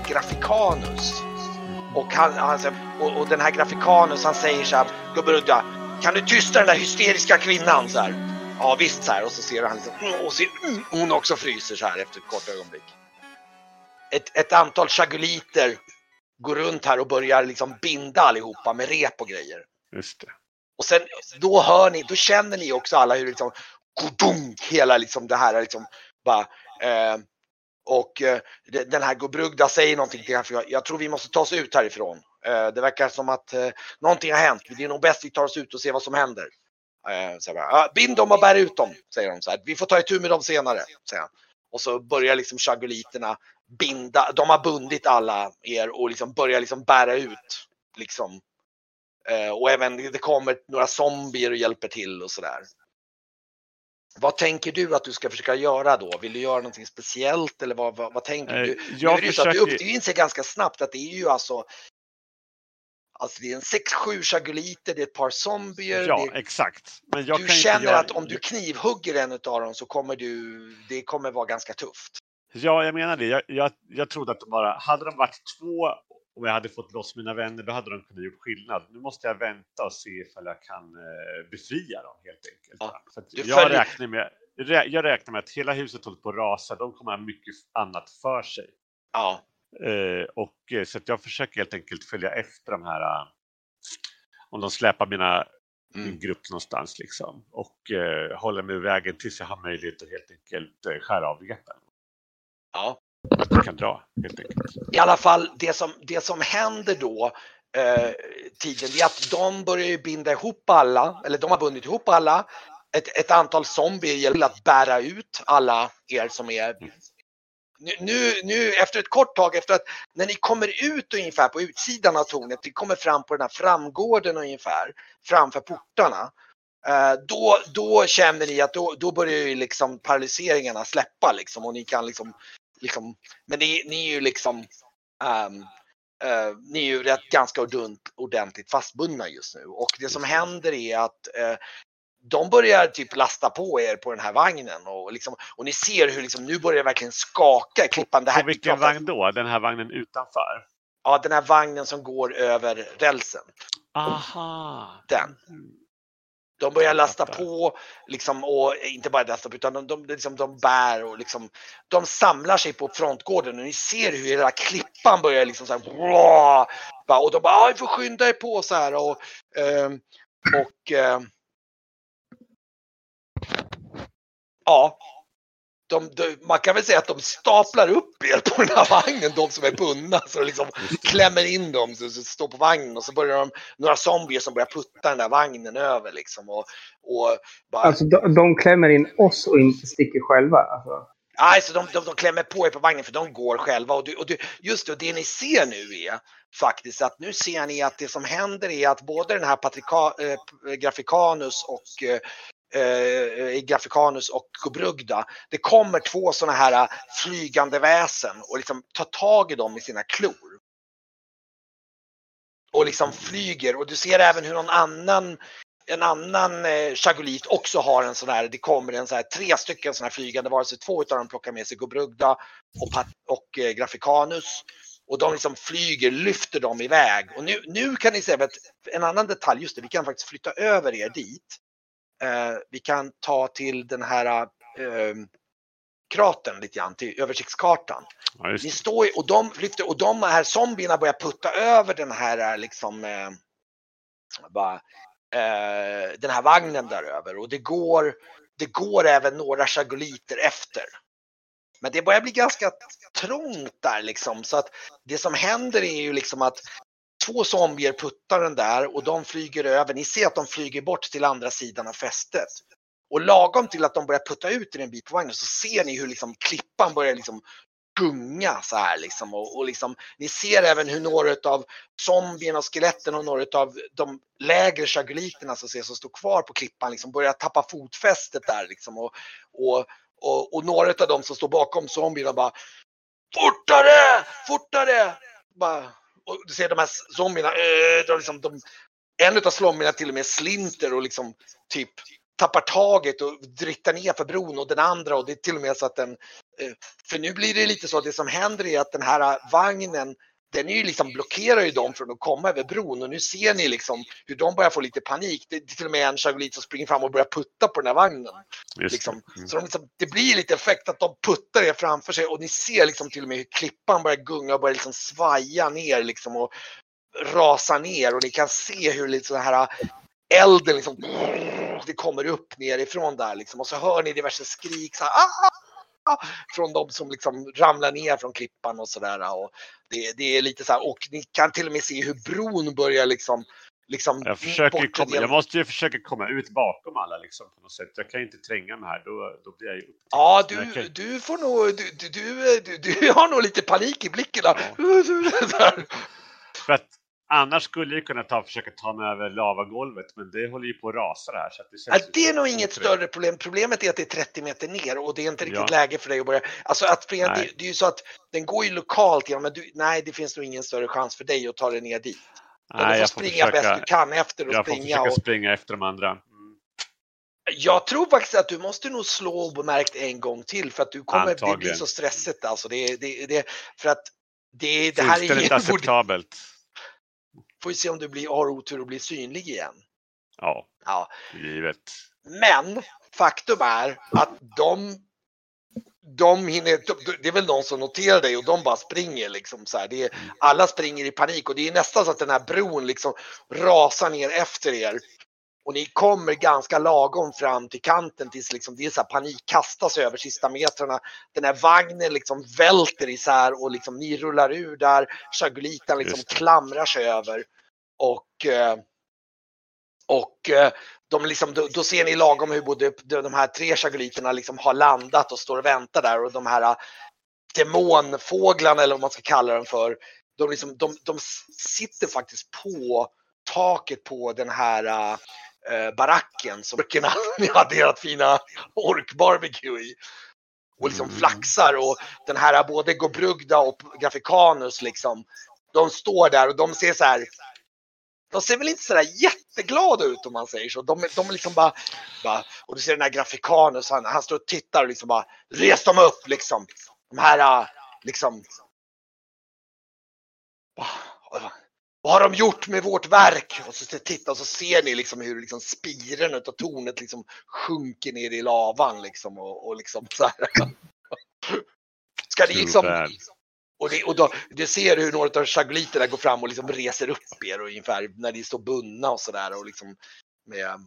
honom för Grafikanus. Och, han, han, och, och den här Grafikanus han säger så här, Gubberudda, kan du tysta den där hysteriska kvinnan? Så här. Ja visst så här. Och så ser han liksom, mm, och ser, mm, hon också fryser så här efter ett kort ögonblick. Ett, ett antal chaguliter går runt här och börjar liksom binda allihopa med rep och grejer. Just det. Och sen då hör ni, då känner ni också alla hur liksom kodunk, hela liksom det här liksom bara eh, och eh, den här Gobrugda säger någonting till honom, jag, jag tror vi måste ta oss ut härifrån. Eh, det verkar som att eh, någonting har hänt, det är nog bäst vi tar oss ut och ser vad som händer. Eh, så bara, bind dem och bär ut dem, säger de så här. Vi får ta itu med dem senare, säger han. Och så börjar liksom chagoliterna binda, de har bundit alla er och liksom börjar liksom bära ut liksom Eh, och även det kommer några zombier och hjälper till och sådär. Vad tänker du att du ska försöka göra då? Vill du göra någonting speciellt eller vad, vad, vad tänker du? Eh, jag nu är försöker... du, du inser ganska snabbt att det är ju alltså Alltså det är en 6-7 chagoliter, det är ett par zombier. Ja, det... exakt. Men jag du känner göra... att om du knivhugger en av dem så kommer du, det kommer vara ganska tufft. Ja, jag menar det. Jag, jag, jag trodde att de bara, hade de varit två om jag hade fått loss mina vänner, då hade de kunnat gjort skillnad. Nu måste jag vänta och se ifall jag kan eh, befria dem helt enkelt. Ja, jag, följer... räknar med, jag räknar med att hela huset håller på att rasa. De kommer ha mycket annat för sig. Ja. Eh, och eh, så jag försöker helt enkelt följa efter de här. Om de släpar mina mm. grupp någonstans liksom och eh, håller mig i vägen tills jag har möjlighet att helt enkelt eh, skära av repen. Ja. Vi kan dra helt enkelt. I alla fall det som, det som händer då eh, tiden är att de börjar binda ihop alla, eller de har bundit ihop alla. Ett, ett antal zombier hjälper att bära ut alla er som är nu, nu, nu, efter ett kort tag, efter att när ni kommer ut ungefär på utsidan av tornet, ni kommer fram på den här framgården ungefär, framför portarna. Eh, då, då känner ni att då, då börjar ju liksom paralyseringarna släppa liksom och ni kan liksom liksom, men ni, ni är ju liksom um, uh, ni är ju rätt ganska ordentligt fastbundna just nu och det som händer är att uh, de börjar typ lasta på er på den här vagnen och, liksom, och ni ser hur liksom, nu börjar det verkligen skaka i klippan. Det här, på vilken vagn då? Den här vagnen utanför? Ja, den här vagnen som går över rälsen. Aha. Den. De börjar lasta på liksom, och inte bara lasta på utan de, de, liksom, de bär och liksom, de samlar sig på frontgården och ni ser hur hela klippan börjar liksom så här, och de bara, vi får skynda er på så här. Och, eh, och eh, ja, de, de, man kan väl säga att de staplar upp er på den här vagnen, de som är bundna, så liksom klämmer in dem, så, så står på vagnen och så börjar de, några zombier som börjar putta den där vagnen över liksom. Och, och bara... Alltså de, de klämmer in oss och inte sticker själva? Alltså. Alltså de, de, de klämmer på er på vagnen för de går själva. Och, du, och du, just det, och det ni ser nu är faktiskt att nu ser ni att det som händer är att både den här Patrika, äh, Grafikanus och äh, eh, Graficanus Grafikanus och Kubrugda. Det kommer två sådana här eh, flygande väsen och liksom tar tag i dem med sina klor. Och liksom flyger och du ser även hur någon annan en annan eh, chagolit också har en sån här, det kommer en sån här, tre stycken sådana här flygande varelser, två utav dem plockar med sig Gubrugda och, och eh, Grafikanus. Och de liksom flyger, lyfter dem iväg. Och nu, nu kan ni se, en annan detalj, just det, vi kan faktiskt flytta över er dit. Eh, vi kan ta till den här eh, kratern lite grann, till översiktskartan. Ja, Ni står och de lyfter och de här zombierna börjar putta över den här liksom eh, bara, eh, den här vagnen där över och det går, det går även några chagoliter efter. Men det börjar bli ganska trångt där liksom så att det som händer är ju liksom att två zombier puttar den där och de flyger över. Ni ser att de flyger bort till andra sidan av fästet. Och lagom till att de börjar putta ut i en bit på vagnen så ser ni hur liksom klippan börjar liksom gunga så här liksom och, och liksom ni ser även hur några av zombierna och skeletten och några av de lägre chagoliterna som, som står kvar på klippan liksom börjar tappa fotfästet där liksom och, och, och, och några av dem som står bakom zombierna bara Fortare! Fortare! Bara, och du ser de här zombierna, äh, de liksom, de, en av zombierna till och med slinter och liksom typ tappar taget och drittar ner för bron och den andra och det är till och med så att den... Eh, för nu blir det lite så att det som händer är att den här vagnen den är ju liksom blockerar ju dem från att komma över bron och nu ser ni liksom hur de börjar få lite panik. Det är till och med en Chagolit som springer fram och börjar putta på den här vagnen. Liksom. Mm. Så de liksom, det blir lite effekt att de puttar er framför sig och ni ser liksom till och med hur klippan börjar gunga och börjar liksom svaja ner liksom och rasa ner och ni kan se hur lite så här elden liksom det kommer upp nerifrån där liksom och så hör ni diverse skrik så här, "Ah!" Från de som liksom ramlar ner från klippan och sådär det, det är lite så här och ni kan till och med se hur bron börjar liksom liksom Jag, försöker komma, jag måste ju försöka komma ut bakom alla liksom, på något sätt. Jag kan ju inte tränga mig här, då, då blir jag ju upptäckt. Ja, du, kan- du får nog, du, du, du, du, har nog lite panik i blicken. Där. För att annars skulle jag kunna ta, försöka ta mig över lavagolvet, men det håller ju på att rasa det här. Så det, Ja, det är nog inget större problem. Problemet är att det är 30 meter ner och det är inte riktigt Ja. läge för dig att börja. Alltså att springa, det, det är ju så att den går ju lokalt, ja, men du, nej, det finns nog ingen större chans för dig att ta dig ner dit. Nej, du får jag får springa bäst försöka, du kan efter och jag får springa. försöka Och, springa efter de andra. Jag tror faktiskt att du måste nog slå obemärkt en gång till för att du kommer, det blir Antagligen. så stressigt alltså. Det, det, det, för att det, det här är borde, acceptabelt. Får vi se om du blir, har otur och blir synlig igen. Ja, Ja, givet. Men faktum är att de de hinner, de- det är väl någon som noterar dig och de bara springer liksom så här. Är, alla springer i panik och det är nästan så att den här bron liksom rasar ner efter er. Och ni kommer ganska lagom fram till kanten tills liksom det är så här panik kastas över sista metrarna. Den här vagnen liksom välter isär och liksom ni rullar ur där. Chagolitan liksom klamrar sig över. Och eh, och eh, de liksom, då, då ser ni lagom hur både de de här tre chagoliterna liksom har landat och står och väntar där och de här eh, demonfåglarna eller vad man ska kalla dem för. De, liksom, de, de sitter faktiskt på taket på den här eh, baracken som orkerna hade ert fina orkbarbecue i. Och liksom Mm. flaxar och den här både Gobrugda och Graficanus liksom. De står där och de ser så här de ser väl inte sådär jätteglada ut om man säger så. De, de är liksom bara, bara, och du ser den här Graficanus, han, han står och tittar och liksom bara, res dem upp liksom. De här, äh, liksom. "Vad- Vad har de gjort med vårt verk? Och så tittar och så ser ni liksom hur liksom spiren utav tornet liksom sjunker ner i lavan liksom och, och liksom så här. Ska ni liksom, och, det, och då, du ser hur några av chagoliterna går fram och liksom reser upp er och ungefär när ni står bundna och sådär och liksom med,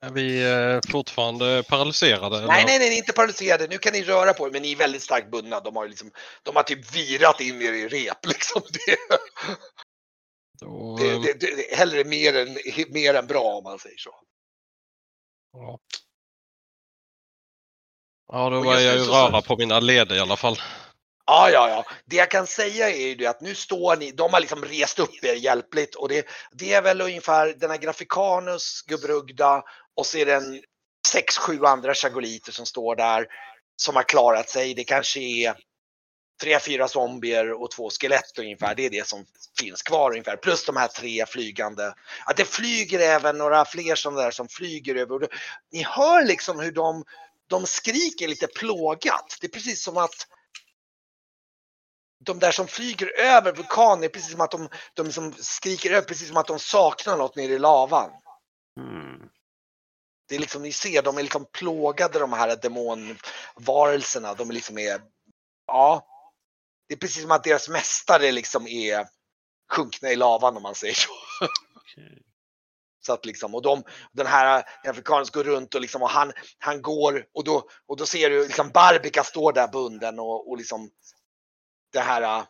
Är vi eh, fortfarande paralyserade? Nej, eller? nej, nej, inte paralyserade. Nu kan ni röra på er, men ni är väldigt starkt bundna. De har, ju liksom, de har typ virat in er i rep. Liksom. Det, Då, det, eh, det, det, det hellre mer än, mer än bra om man säger så. ja. ja, då börjar jag ju röra på mina leder i alla fall. Ja, ja, ja. Det jag kan säga är ju det att nu står ni, de har liksom rest upp er hjälpligt och det, det är väl ungefär den här Graficanus, Gubrugda och så är det en sex, sju andra chagoliter som står där som har klarat sig. Det kanske är tre, fyra zombier och två skelett ungefär. Det är det som finns kvar ungefär. Plus de här tre flygande. Att det flyger även några fler som där som flyger över. Ni hör liksom hur de, de skriker lite plågat. Det är precis som att de där som flyger över vulkanen det är precis som att de, de som skriker över, precis som att de saknar något nere i lavan. Mm. Det är liksom, ni ser, de är liksom plågade de här demonvarelserna. De är liksom är, ja. Det är precis som att deras mästare liksom är sjunkna i lavan om man säger så. Okej. Så att liksom, och de, den här afrikansk går runt och liksom, och han, han går och då, och då ser du liksom Barbika står där bunden och, och liksom det här uh,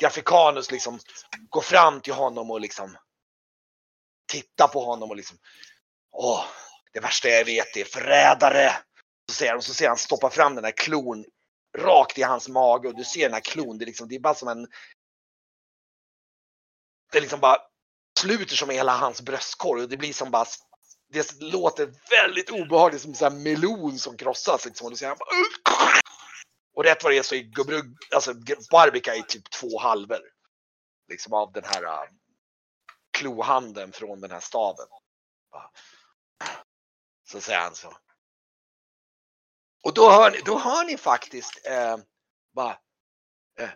Graficanus liksom går fram till honom och liksom tittar på honom och liksom Åh, det värsta jag vet är förrädare. Så ser, han, så ser han stoppa fram den här klon rakt i hans mage och du ser den här klon, det är liksom, det är bara som en det är liksom bara sluter som hela hans bröstkorg och det blir som bara det låter väldigt obehagligt som en melon som krossas liksom. Och, du ser han bara, och rätt vad det är så är Gubrug, alltså Barbica i typ två halvor. Liksom av den här äh, uh, klohanden från den här staven. Bara, så säger han så. Och då hör ni, då hör ni faktiskt eh, bara, eh,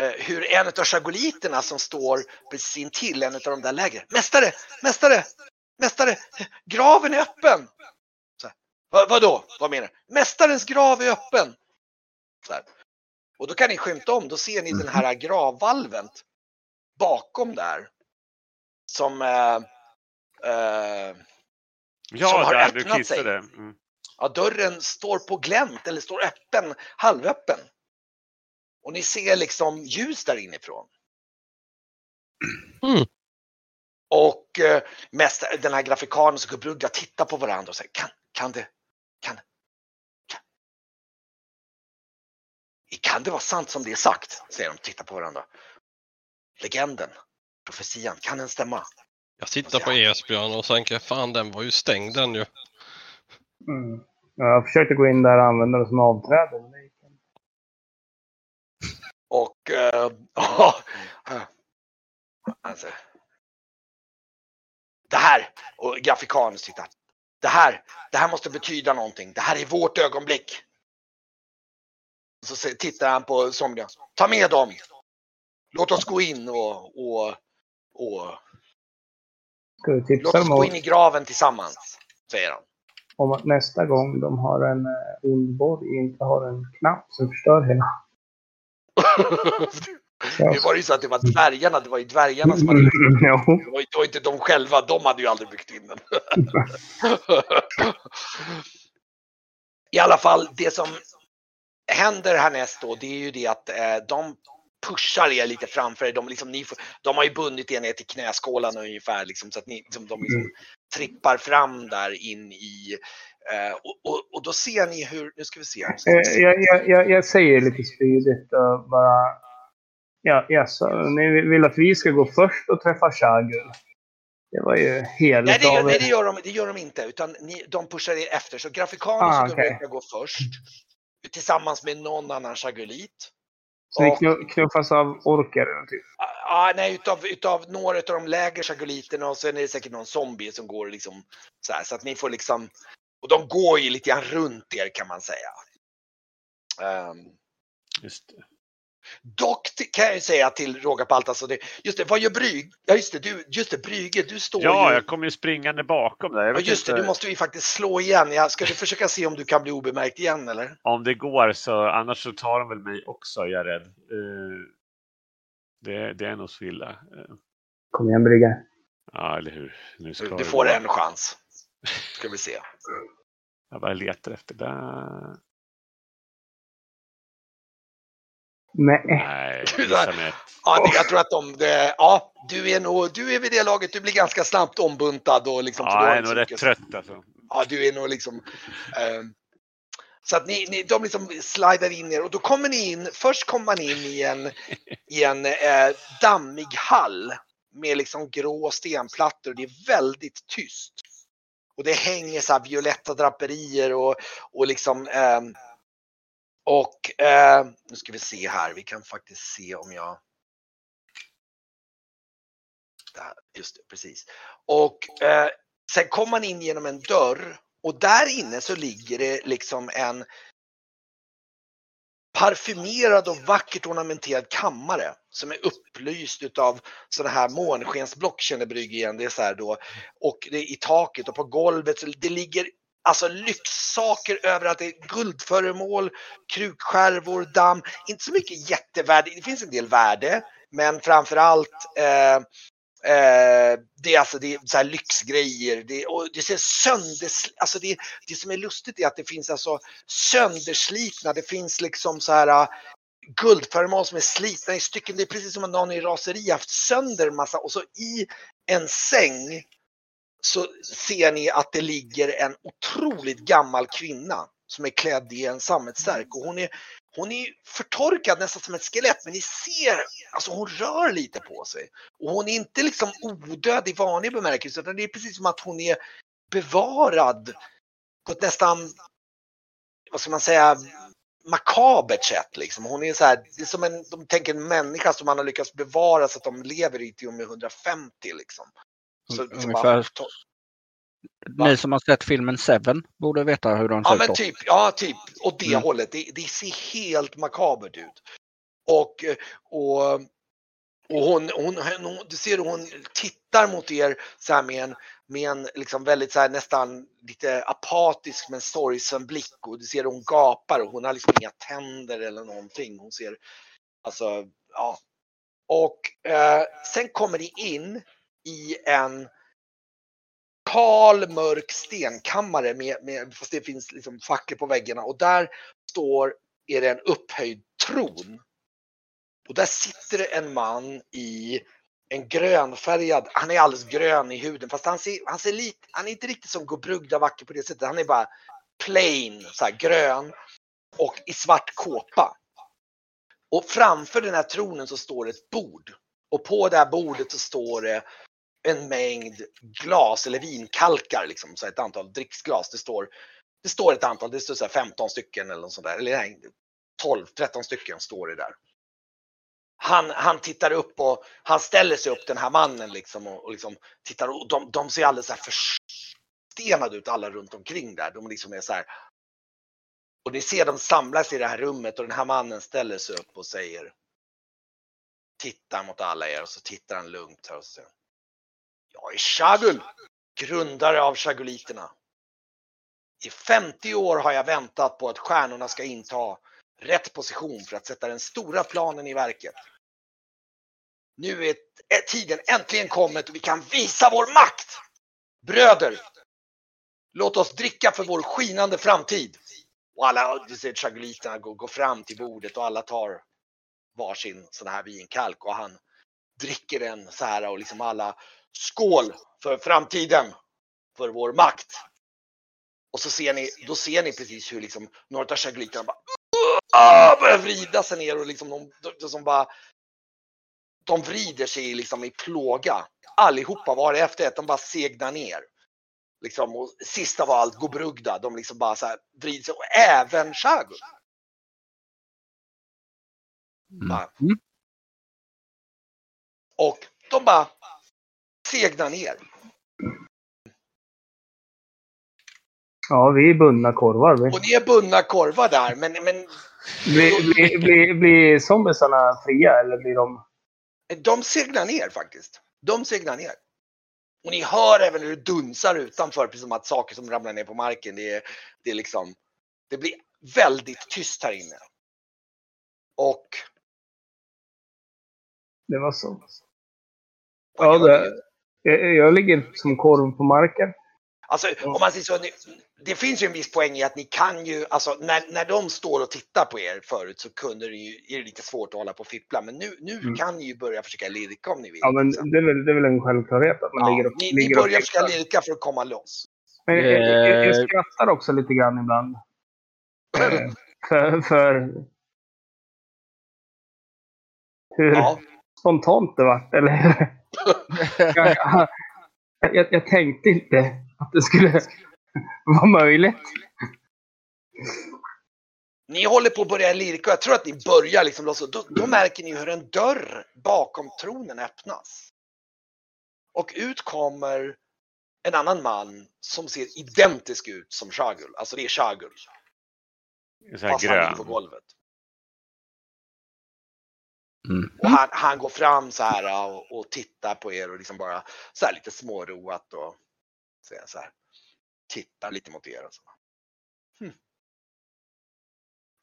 eh, hur en av chagoliterna som står precis intill en av de där lägren. Mästare, mästare, mästare, graven är öppen. Så här, "Va- vadå? Vad menar du? Mästarens grav är öppen. Och då kan ni skymta om, då ser ni den här gravvalven bakom där. Som eh, eh, Som Ja, har där du öppnat sig. kissade. Mm. Ja, dörren står på glänt eller står öppen, halvöppen. Och ni ser liksom ljus där inifrån. Mm. Och eh, mest, den här grafikanen och Brugga tittar på varandra och säger kan, kan det, kan, kan. Kan det vara sant som det är sagt? Säger de och tittar på varandra. Legenden, profetian, kan den stämma? Jag tittar på Esbjörn och tänker fan den var ju stängd den ju. Mm. Jag försökte gå in där och använda det som avträde. Och ja, alltså. Det här, och grafikanen tittar. Det här, det här måste betyda någonting. Det här är vårt ögonblick. Så tittar han på somliga. Ta med dem. Låt oss gå in och, och, och Ska låt tipsa oss dem gå in i graven tillsammans. Säger han. om att nästa gång de har en eh, ond borg inte har en knapp som förstör hela. Nu var det ju så att det var dvärgarna, det var ju dvärgarna som hade. Det var, ju- det var inte de själva, de hade ju aldrig byggt in den. I alla fall, det som händer härnäst då, det är ju det att eh, de pushar er lite framför er. De, liksom, ni de har ju bundit er ner till knäskålarna ungefär, liksom, så att ni, liksom, de liksom, trippar fram där in i... Eh, och, och, och då ser ni hur, nu ska vi se. Eh, Jag, jag, jag, jag säger lite spydigt bara... Ja, så ni vill att vi ska gå först och träffa Shagul. Det var ju Nej, heligt det gör, av nej det, gör de, det gör de inte, utan ni, de pushar er efter. Så grafikanen Ah, okej. brukar gå först tillsammans med någon annan chagulit. Så knu- knuffas av orker eller typ. Ah, nej, utav, utav några av de lägre chaguliterna och sen är det säkert någon zombie som går liksom så här så att ni får liksom och de går ju lite grann runt er kan man säga. Ehm, Just det. Dock kan jag ju säga till råga på allt, alltså det, just det, vad gör Bryg? Ja just det, du, just det, Brygge, du står Ja, ju. jag kommer ju springande bakom där. Ja just det, inte du måste vi faktiskt slå igen. Ja, ska du försöka se om du kan bli obemärkt igen eller? om det går så annars så tar de väl mig också, är jag rädd. Eh, det, det är nog så illa. Eh, Kom igen Brygge. Ja, eller hur. Nu ska Du, du får gå. en chans. Ska vi se. Jag bara letar efter där. Nej. Nej. Ja, jag tror att de, det, ja, du är nog, du är vid det laget, du blir ganska snabbt ombuntad och liksom. Ja, har jag är nog rätt trött alltså. Ja, du är nog liksom. ehm, så att ni, ni, de liksom slidar in er och då kommer ni in, först kommer man in i en, i en eh, dammig hall med liksom grå stenplattor och det är väldigt tyst. Och det hänger så här violetta draperier och, och liksom ehm, och eh, nu ska vi se här, vi kan faktiskt se om jag där, just det, precis. Och eh, sen kommer man in genom en dörr och där inne så ligger det liksom en parfymerad och vackert ornamenterad kammare som är upplyst utav sådana här månskensblock känner Brygge igen. Det är så här då och det är i taket och på golvet så det ligger alltså lyxsaker överallt. Det är guldföremål, krukskärvor, damm. Inte så mycket jättevärde. Det finns en del värde, men framförallt eh, Eh, det är alltså det är så här lyxgrejer. Det, och det ser sönders... Alltså det, det som är lustigt är att det finns alltså sönderslitna. Det finns liksom så här eh, guldföremål som är slitna i stycken. Det är precis som att någon i raseri haft sönder en massa. Och så i en säng så ser ni att det ligger en otroligt gammal kvinna som är klädd i en sammetsstärk. Och hon är, hon är förtorkad nästan som ett skelett men ni ser, alltså hon rör lite på sig. Och hon är inte liksom odöd i vanlig bemärkelse utan det är precis som att hon är bevarad på ett nästan, vad ska man säga, makabert sätt liksom. Hon är så här, det är som en, de tänker en människa som man har lyckats bevara så att de lever i till och med 150 liksom. Så, liksom Ungefär. Ni som har sett filmen Seven borde veta hur de ser Ja men typ, ja typ åt det Mm. hållet. Det, det ser helt makabert ut. Och, och, och hon, hon, hon, du ser hur hon tittar mot er så här med en, med en liksom väldigt så här nästan lite apatisk men sorgsen blick och du ser hon gapar och hon har liksom inga tänder eller någonting. Hon ser, alltså, ja. Och eh, sen kommer ni in i en kal mörk stenkammare med, med fast det finns liksom facklor på väggarna och där står, är det en upphöjd tron. Och där sitter det en man i en grönfärgad, han är alldeles grön i huden fast han ser, han ser lite, han är inte riktigt som Gobrugda vacker på det sättet, han är bara plain, så här grön och i svart kåpa. Och framför den här tronen så står det ett bord. Och på det här bordet så står det en mängd glas eller vinkalkar, liksom, så ett antal dricksglas. Det står, det står ett antal, det står så här 15 stycken eller något sånt där. Eller nej, 12, 13 stycken står det där. Han, han tittar upp och han ställer sig upp den här mannen liksom och, och liksom tittar och de, de ser alldeles så här förstenade ut alla runt omkring där. De liksom är så här. Och ni ser dem samlas i det här rummet och den här mannen ställer sig upp och säger Tittar mot alla er och så tittar han lugnt här och så säger jag är Shagul, grundare av Shaguliterna. I 50 år har jag väntat på att stjärnorna ska inta rätt position för att sätta den stora planen i verket. Nu är är tiden äntligen kommet och vi kan visa vår makt! Bröder! Låt oss dricka för vår skinande framtid! Och alla, du ser Shaguliterna går, går fram till bordet och alla tar varsin sån här vinkalk och han dricker den så här och liksom alla skål för framtiden, för vår makt. Och så ser ni, då ser ni precis hur liksom några av Shaguliterna bara börjar vrida sig ner och liksom de, de, de som bara de vrider sig liksom i plåga. Allihopa var det efter ett, de bara segnar ner. Liksom, och sist av allt Gobrugda, de liksom bara så här vrider sig och även Shagul. Bara. Mm. Och de bara segnar ner. Ja, vi är bundna korvar. Vi. Och ni är bundna korvar där, men, men Blir, blir, blir, blir zombiesarna fria eller blir de... de segnar ner faktiskt. De segnar ner. Och ni hör även hur det dunsar utanför, precis som att saker som ramlar ner på marken, det är, det är liksom, det blir väldigt tyst här inne. Och Det var så. Ja, det? Jag, jag ligger som korv på marken. Alltså om man säger så, ni- det finns ju en viss poäng i att ni kan ju, alltså när, när de står och tittar på er förut så kunde det ju, är det lite svårt att hålla på och fippla. Men nu, nu Mm. kan ni ju börja försöka lirka om ni vill. Ja, men liksom. det är väl, det är väl en självklarhet att man Ja, ligger och, ni, ni ligger och börjar försöka lirka för att komma loss. Men jag, jag, jag, jag Eh. skrattar också lite grann ibland. Eh, för, för hur Ja. spontant det var. Eller, jag, jag, jag, tänkte inte att det skulle vara möjligt. Ni håller på att börja lirka och jag tror att ni börjar liksom Då, då märker ni hur en dörr bakom tronen öppnas. Och ut kommer en annan man som ser identisk ut som Shagul. Alltså det är Shagul. Så här Fast han ligger på grön. golvet. Mm. Och han, han går fram så här och, och tittar på er och liksom bara så här lite småroat och säger så här. Tittar lite mot er och så. Hm.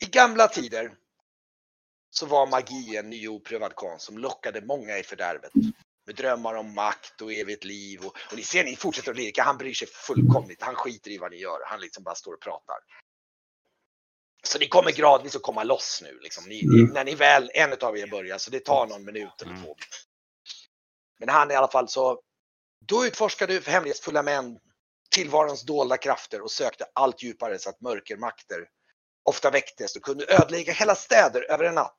I gamla tider så var magi en ny oprövad konst som lockade många i fördärvet. Med drömmar om makt och evigt liv. Och, och ni ser, ni fortsätter att lirka. Han bryr sig fullkomligt. Han skiter i vad ni gör. Han liksom bara står och pratar. Så ni kommer gradvis att komma loss nu. Liksom. Ni, Mm. när ni väl, en av er börjar, så det tar någon minut eller Mm. två. Men han i alla fall så, då utforskade du för hemlighetsfulla män tillvarons dolda krafter och sökte allt djupare så att mörkermakter ofta väcktes och kunde ödelägga hela städer över en natt.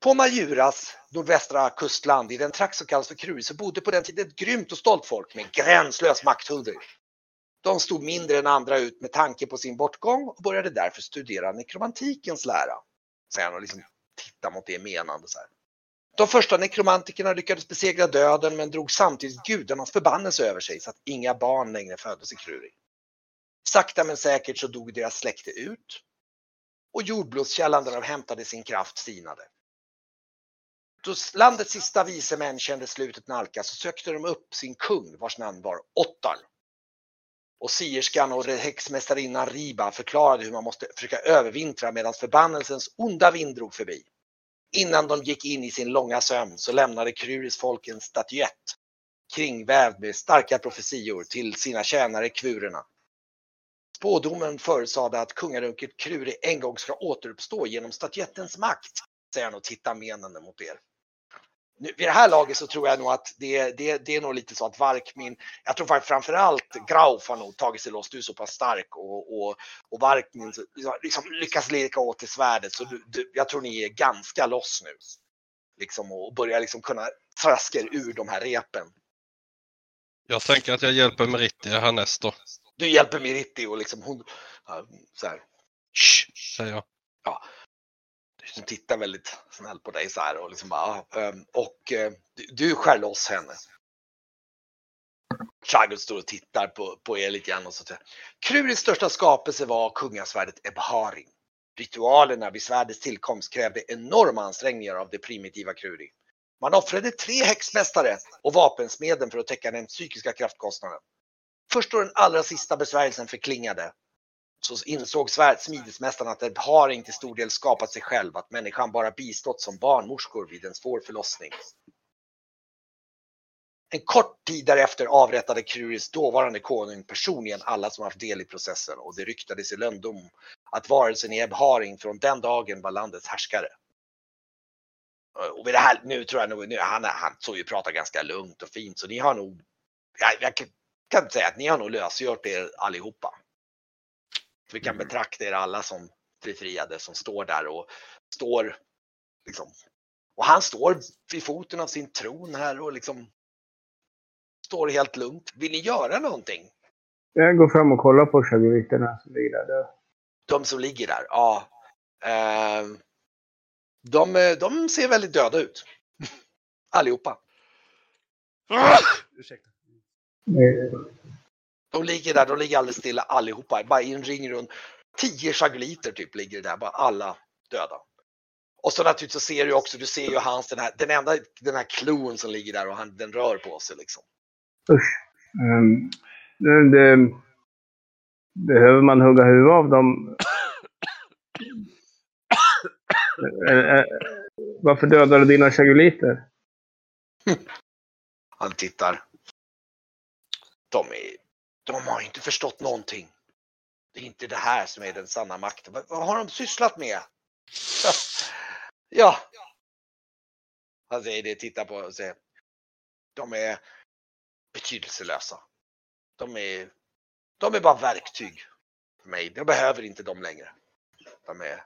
På Majuras nordvästra kustland i den trakt som kallas för Krui så bodde på den tiden ett grymt och stolt folk med gränslös makthunger. De stod mindre än andra ut med tanke på sin bortgång och började därför studera nekromantikens lära. Säger han och liksom tittar mot det menande så här. De första nekromantikerna lyckades besegra döden men drog samtidigt gudarnas förbannelse över sig så att inga barn längre föddes i Kruri. Sakta men säkert så dog deras släkte ut och jordblodskällan där de hämtade sin kraft sinade. Då landets sista vise män kände slutet nalkas så sökte de upp sin kung vars namn var Ottar. Och sierskan och häxmästarinnan Riba förklarade hur man måste försöka övervintra medan förbannelsens onda vind drog förbi. Innan de gick in i sin långa sömn så lämnade Kruris folk en statyett kringvävd med starka profetior till sina tjänare kvurerna. Spådomen förutsade att kungarunket Kruri en gång ska återuppstå genom statyettens makt, säger han och tittar menande mot er. Nu, vid det här laget så tror jag nog att det, det, det är nog lite så att Varkmin, jag tror faktiskt framförallt Grauf har nog tagit sig loss, du är så pass stark och, och, och Varkmin liksom lyckas leka åt till svärdet så du, du, jag tror ni är ganska loss nu. Liksom och börjar liksom kunna traska er ur de här repen. Jag tänker att jag hjälper Meritti härnäst då. Du hjälper Meritti och liksom hon, så här, Shh, säger jag. Ja, som tittar väldigt snällt på dig så här och liksom bara, ah, ehm, och eh, du, skär loss henne. Chagul står och tittar på, på er lite grann och så säger Kruris största skapelse var kungasvärdet Ebharing. Ritualerna vid svärdets tillkomst krävde enorma ansträngningar av det primitiva Kruri. Man offrade tre häxmästare och vapensmeden för att täcka den psykiska kraftkostnaden. Först då den allra sista besvärjelsen förklingade så insåg smidesmästaren att Ebharing till stor del skapat sig själv, att människan bara bistått som barnmorskor vid en svår förlossning. En kort tid därefter avrättade Kruris dåvarande konung personligen alla som haft del i processen och det ryktades i lönndom att varelsen i Ebharing från den dagen var landets härskare. Och vid det här, nu tror jag nog, nu, han, han såg ju prata ganska lugnt och fint så ni har nog, jag, jag kan inte säga att ni har nog lösgjort er allihopa. Vi kan Mm. betrakta er alla som befriade som står där och står liksom. Och han står vid foten av sin tron här och liksom står helt lugnt. Vill ni göra någonting? Jag går fram och kollar på chaguliterna som ligger där. De som ligger där, ja. Eh, de, eh, de ser väldigt döda ut. Allihopa. Ursäkta. Eh, De ligger där, de ligger alldeles stilla allihopa. Bara i en ring runt. Tio chaguliter typ ligger där, bara alla döda. Och så naturligtvis så ser du också, du ser ju hans, den här, den enda, den här klon som ligger där och han, den rör på sig liksom. Usch. Um, det, det, behöver man hugga huvudet av dem? Eh, eh, Varför dödade du dina chaguliter? Han tittar. De är, de har inte förstått någonting. Det är inte det här som är den sanna makten. Vad, vad har de sysslat med? ja. Han säger det, tittar på och säger. De är betydelselösa. De är, de är bara verktyg för mig. Jag behöver inte dem längre. De är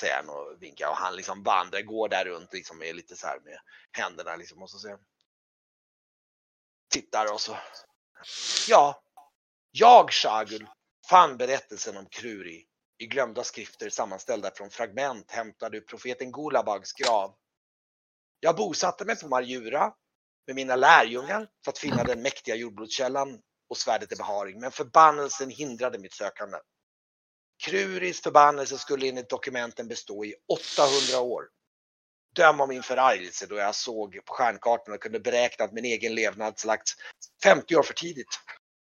säger han och vinkar och han liksom vandrar, går där runt liksom med lite så här med händerna liksom och så säger han, tittar och så. Ja, jag Shagul fann berättelsen om Kruri i glömda skrifter sammanställda från fragment hämtade ur profeten Gulabags grav. Jag bosatte mig på Marjura med mina lärjungar för att finna den mäktiga jordblodskällan och svärdet i beharing, men förbannelsen hindrade mitt sökande. Kruris förbannelse skulle enligt dokumenten bestå i 800 år. Döm om min förargelse då jag såg på stjärnkartan och kunde beräkna att min egen levnad lagts 50 år för tidigt.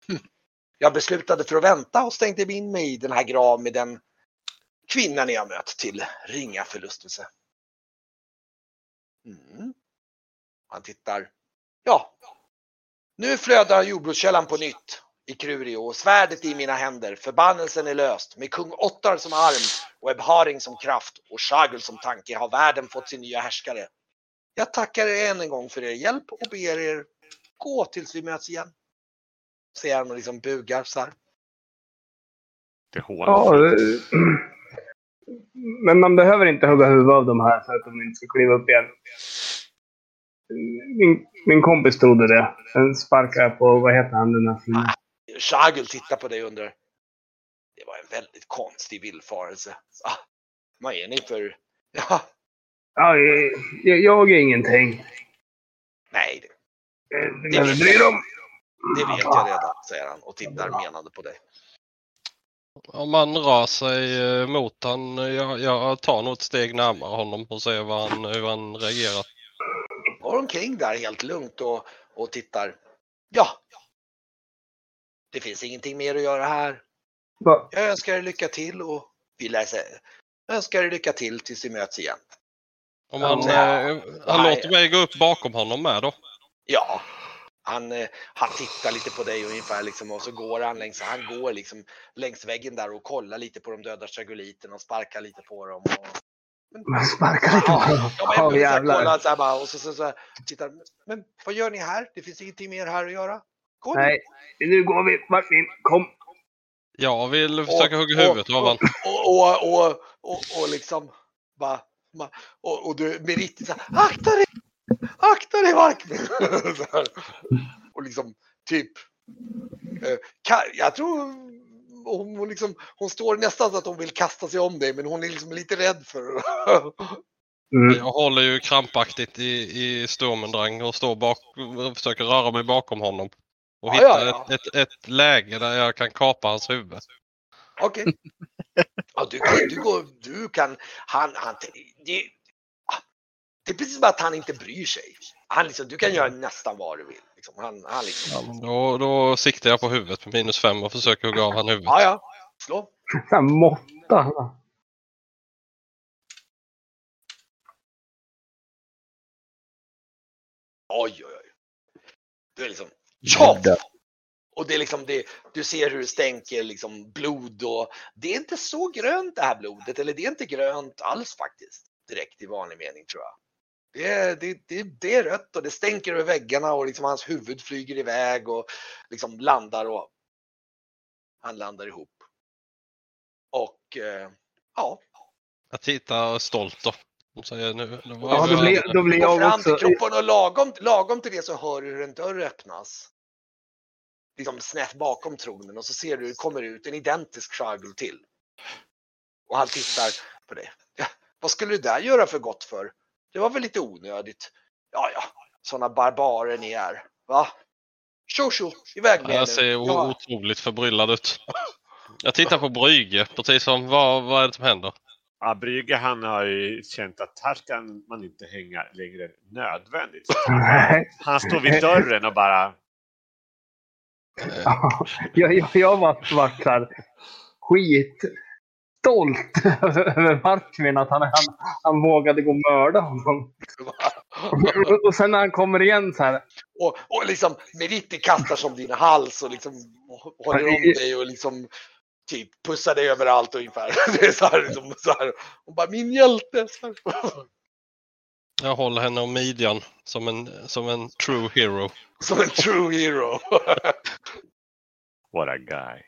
Jag beslutade för att vänta och stängde in mig i den här grav med den kvinnan jag mött till ringa förlustelse. Mm. Han tittar. Ja. Nu flödar jordbrukskällan på nytt i Kruri och svärdet i mina händer. Förbannelsen är löst. Med kung Ottar som arm och Ebharing som kraft och Shagul som tanke har världen fått sin nya härskare. Jag tackar er än en gång för er hjälp och ber er gå tills vi möts igen. Säger han och liksom bugar så här. Det är hån. Ja, men man behöver inte hugga huvudet av de här för att de inte ska kliva upp igen. Min, min kompis trodde det. Sen sparkade jag på, vad heter han den här filmen? Shagul tittar på dig och undrar. Det var en väldigt konstig villfarelse. Ah, vad är ni för... Ja, Ja, jag, jag är ingenting. nej, det, Eh, behöver bry dig om. det vet jag redan, säger han och tittar menande på dig. Om man rör sig eh, mot han, jag, jag tar nog ett steg närmare honom och ser vad han, hur han reagerar. Går omkring där helt lugnt och, och tittar. Ja. Det finns ingenting mer att göra här. Va? Jag önskar er lycka till och vi läser. Jag önskar er lycka till tills vi möts igen. Om han, Ja. eh, han Nej. låter mig gå upp bakom honom med då. Ja, han, eh, han tittar lite på dig ungefär liksom och så går han längs, han går liksom längs väggen där och kollar lite på de döda chagoliterna och sparkar lite på dem. Och, Man sparkar lite på ja, dem. ja, men så här jävlar. kolla så här bara, och så, så, så här, tittar, men vad gör ni här? Det finns ingenting mer här att göra. Nu. Nej, nu går vi. Martin, kom. Jag vill försöka hugga huvudet av honom. Och, och, och, och, och liksom bara, och, och du Merit så här, akta dig! Akta dig här. och liksom typ, eh, jag tror hon, hon, liksom, hon står nästan så att hon vill kasta sig om dig men hon är liksom lite rädd för Mm. Jag håller ju krampaktigt i, i stormendrang och står bak och försöker röra mig bakom honom. Och Ja, hitta ja, ja. Ett, ett, ett läge där jag kan kapa hans huvud. Okej. Ja, du, kan- du, går, du kan, han, han, det, det är precis som att han inte bryr sig. Han liksom, du kan göra nästan vad du vill. Liksom. Han, han liksom, Ja, då, då siktar jag på huvudet med minus fem och försöker hugga av han huvudet. ja, ja, slå. Måtta. Oj, oj, oj. Du är liksom tjoff! Och det är liksom det, du ser hur det stänker liksom blod och det är inte så grönt det här blodet, eller det är inte grönt alls faktiskt. Direkt i vanlig mening tror jag. Det är, det, det, det är rött och det stänker över väggarna och liksom hans huvud flyger iväg och liksom landar och han landar ihop. Och eh, ja, Jag tittar stolt då. Och säger nu, var Ja, då blir, då blir jag fram till också... kroppen och lagom, lagom till det så hör du hur en dörr öppnas. Liksom snett bakom tronen och så ser du, det kommer ut en identisk Shargul till. Och han tittar på dig. Ja, vad skulle du där göra för gott för? Det var väl lite onödigt. Ja, ja, sådana barbarer ni är. Va? Tjo tjo, iväg med Jag er ser Ja, otroligt förbryllad ut. Jag tittar på Brygge, precis som vad, vad är det som händer? Ja, Brygge han har ju känt att här ska man inte hänga längre än nödvändigt. Han står vid dörren och bara Ja, jag, jag, jag var, var så här skitstolt över Martin att han, han, han vågade gå och mörda honom. Och, sen när han kommer igen så här. och, och liksom Meriti kastar som din hals och liksom håller om dig och liksom typ pussar dig överallt ungefär. Det är så här, liksom, så här. Och bara min hjälte. Så här. Jag håller henne om midjan som en, som en true hero. Som en true hero. What a guy.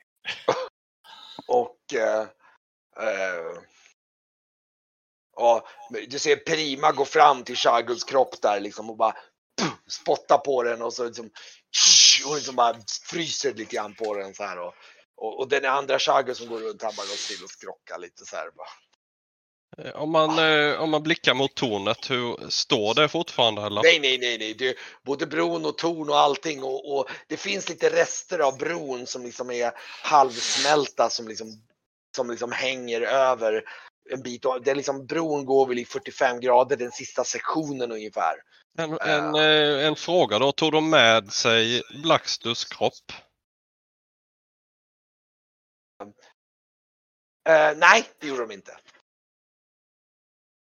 och eh, eh, ja, du ser Prima gå fram till Shaguls kropp där liksom och bara spotta på den och så liksom, och liksom bara fryser lite grann på den så här. Och, och, och den andra Shagul som går runt han bara går still och skrockar lite så här. Bara. Eh, Om man, eh, om man blickar mot tornet, hur står det fortfarande eller? Nej, nej, nej, nej. Det, både bron och torn och allting och, och det finns lite rester av bron som liksom är halvsmälta som liksom, som liksom hänger över en bit. Det är liksom, bron går väl i 45 grader, den sista sektionen ungefär. En, en, eh, en fråga då, tog de med sig Blackstus kropp? Eh, nej, det gjorde de inte.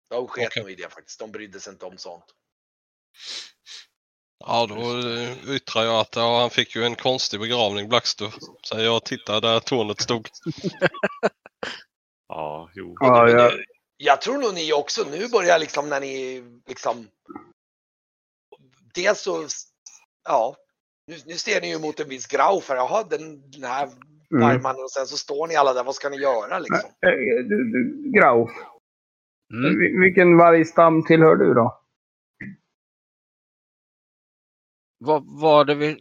De sket Okej. nog i det faktiskt. De brydde sig inte om sånt. Ja, då eh, yttrar jag att ja, han fick ju en konstig begravning, Blackstus. Så jag tittar där tornet stod. Ja, jo. Ja, jag, Jag tror nog ni också nu börjar liksom när ni liksom. Dels så, ja, nu, nu ser ni ju mot en viss grau för jaha den, den här mm. vargmannen och sen så står ni alla där, vad ska ni göra liksom? Eh, du, du, Grau, Mm. vil- vilken vargstam tillhör du då? Vad var det vi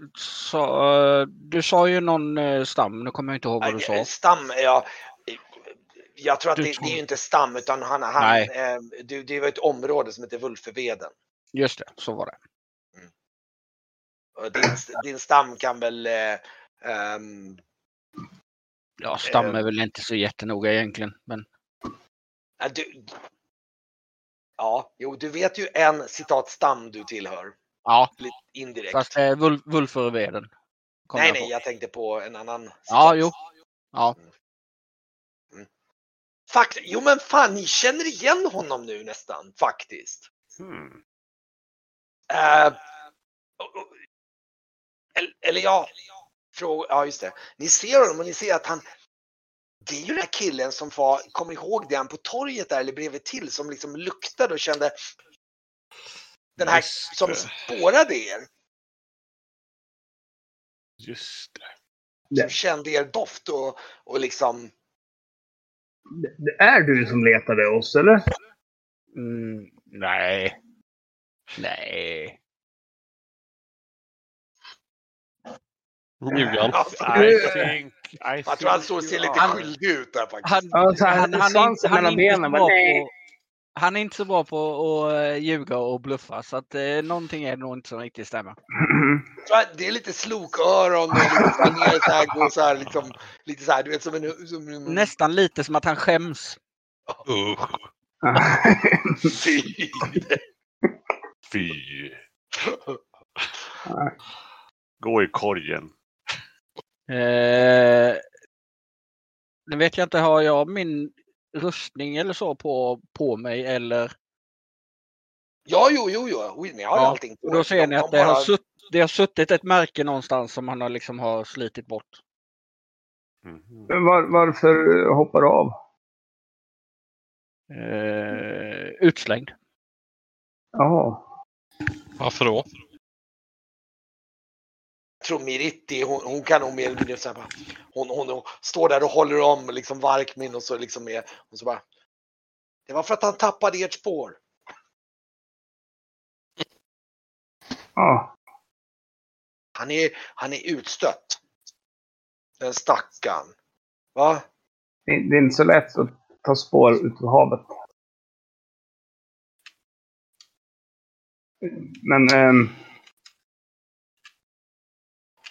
sa? Du sa ju någon eh, stam, nu kommer jag inte ihåg vad du sa. Stam, ja. Jag tror att Du det, det är ju inte stam utan han, han, Nej. eh, det, det var ett område som heter Vulfeveden. Just det, så var det. Och Din, din stam kan väl eh, ehm, Ja, stam Eh. är väl inte så jättenoga egentligen. Men Ja, du, ja, jo, du vet ju en citat stam du tillhör. ja, Lite indirekt. fast det är vul Vulfurveden. nej, jag nej, på. jag tänkte på en annan. Citat. Ja, jo. Ja. Fakt, jo, men fan, ni känner igen honom nu nästan faktiskt. Hmm. Och- eller, eller ja, fråga, ja, just det. Ni ser honom och ni ser att han. Det är ju den här killen som var, kommer ihåg det han på torget där eller bredvid till som liksom luktade och kände. Den här Just som det. spårade er. Just det. som kände er doft och, och liksom. Det, det är du som letade oss, eller? Mm, nej. Nej. Ljuger han? I Jag tror han och ser lite skyldig ut där faktiskt. Han, han, han, inte, han, är inte bra på, han är inte så bra på att eh, ljuga och bluffa så att eh, någonting är nog inte som riktigt stämmer. Det är lite sloköron och lite här, går så här liksom. Lite så här, du vet som en. Som en Nästan lite som att han skäms. Usch. Fy. Fy. Gå i korgen. Eh, nu vet jag inte, har jag min rustning eller så på, på mig eller? Ja, jo, jo, jo. Ni har Ja, allting på då er. ser ni de att det har, sutt, det har suttit ett märke någonstans som han har liksom har slitit bort. Mhm. Men var, varför hoppar du av? Eh, utslängd. Jaha. Varför då? Tror Miritti, hon, hon kan nog mer eller mindre så här bara, hon, hon, hon står där och håller om liksom Varkmin och så liksom är, och så bara. Det var för att han tappade ert spår. Ja. Han är, han är utstött. Den stackarn. Va? Det, det är inte så lätt att ta spår ut ur havet. Men ehm,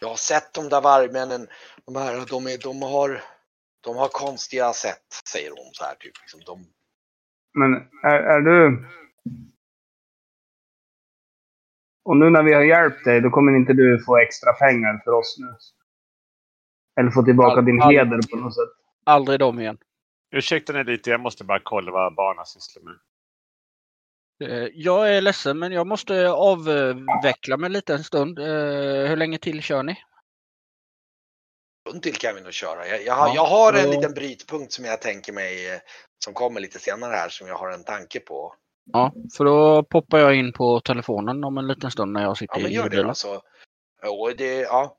Jag har sett de där vargmännen. De här, de, är, de har, de har konstiga sätt, säger hon så här typ. Liksom, de, men är, är du... Och nu när vi har hjälpt dig, då kommer inte du få extra pengar för oss nu? Eller få tillbaka All- din all- heder på något sätt? Aldrig dem igen. Ursäkta mig lite, jag måste bara kolla vad barnen sysslar med. Eh, jag är ledsen men jag måste avveckla mig lite en stund. Eh, hur länge till kör ni? stund till kan vi nog köra. Jag, jag, har, Ja, jag har en liten brytpunkt som jag tänker mig eh, som kommer lite senare här som jag har en tanke på. Ja, för då poppar jag in på telefonen om en liten stund när jag sitter Ja, men i gör det och det, ja.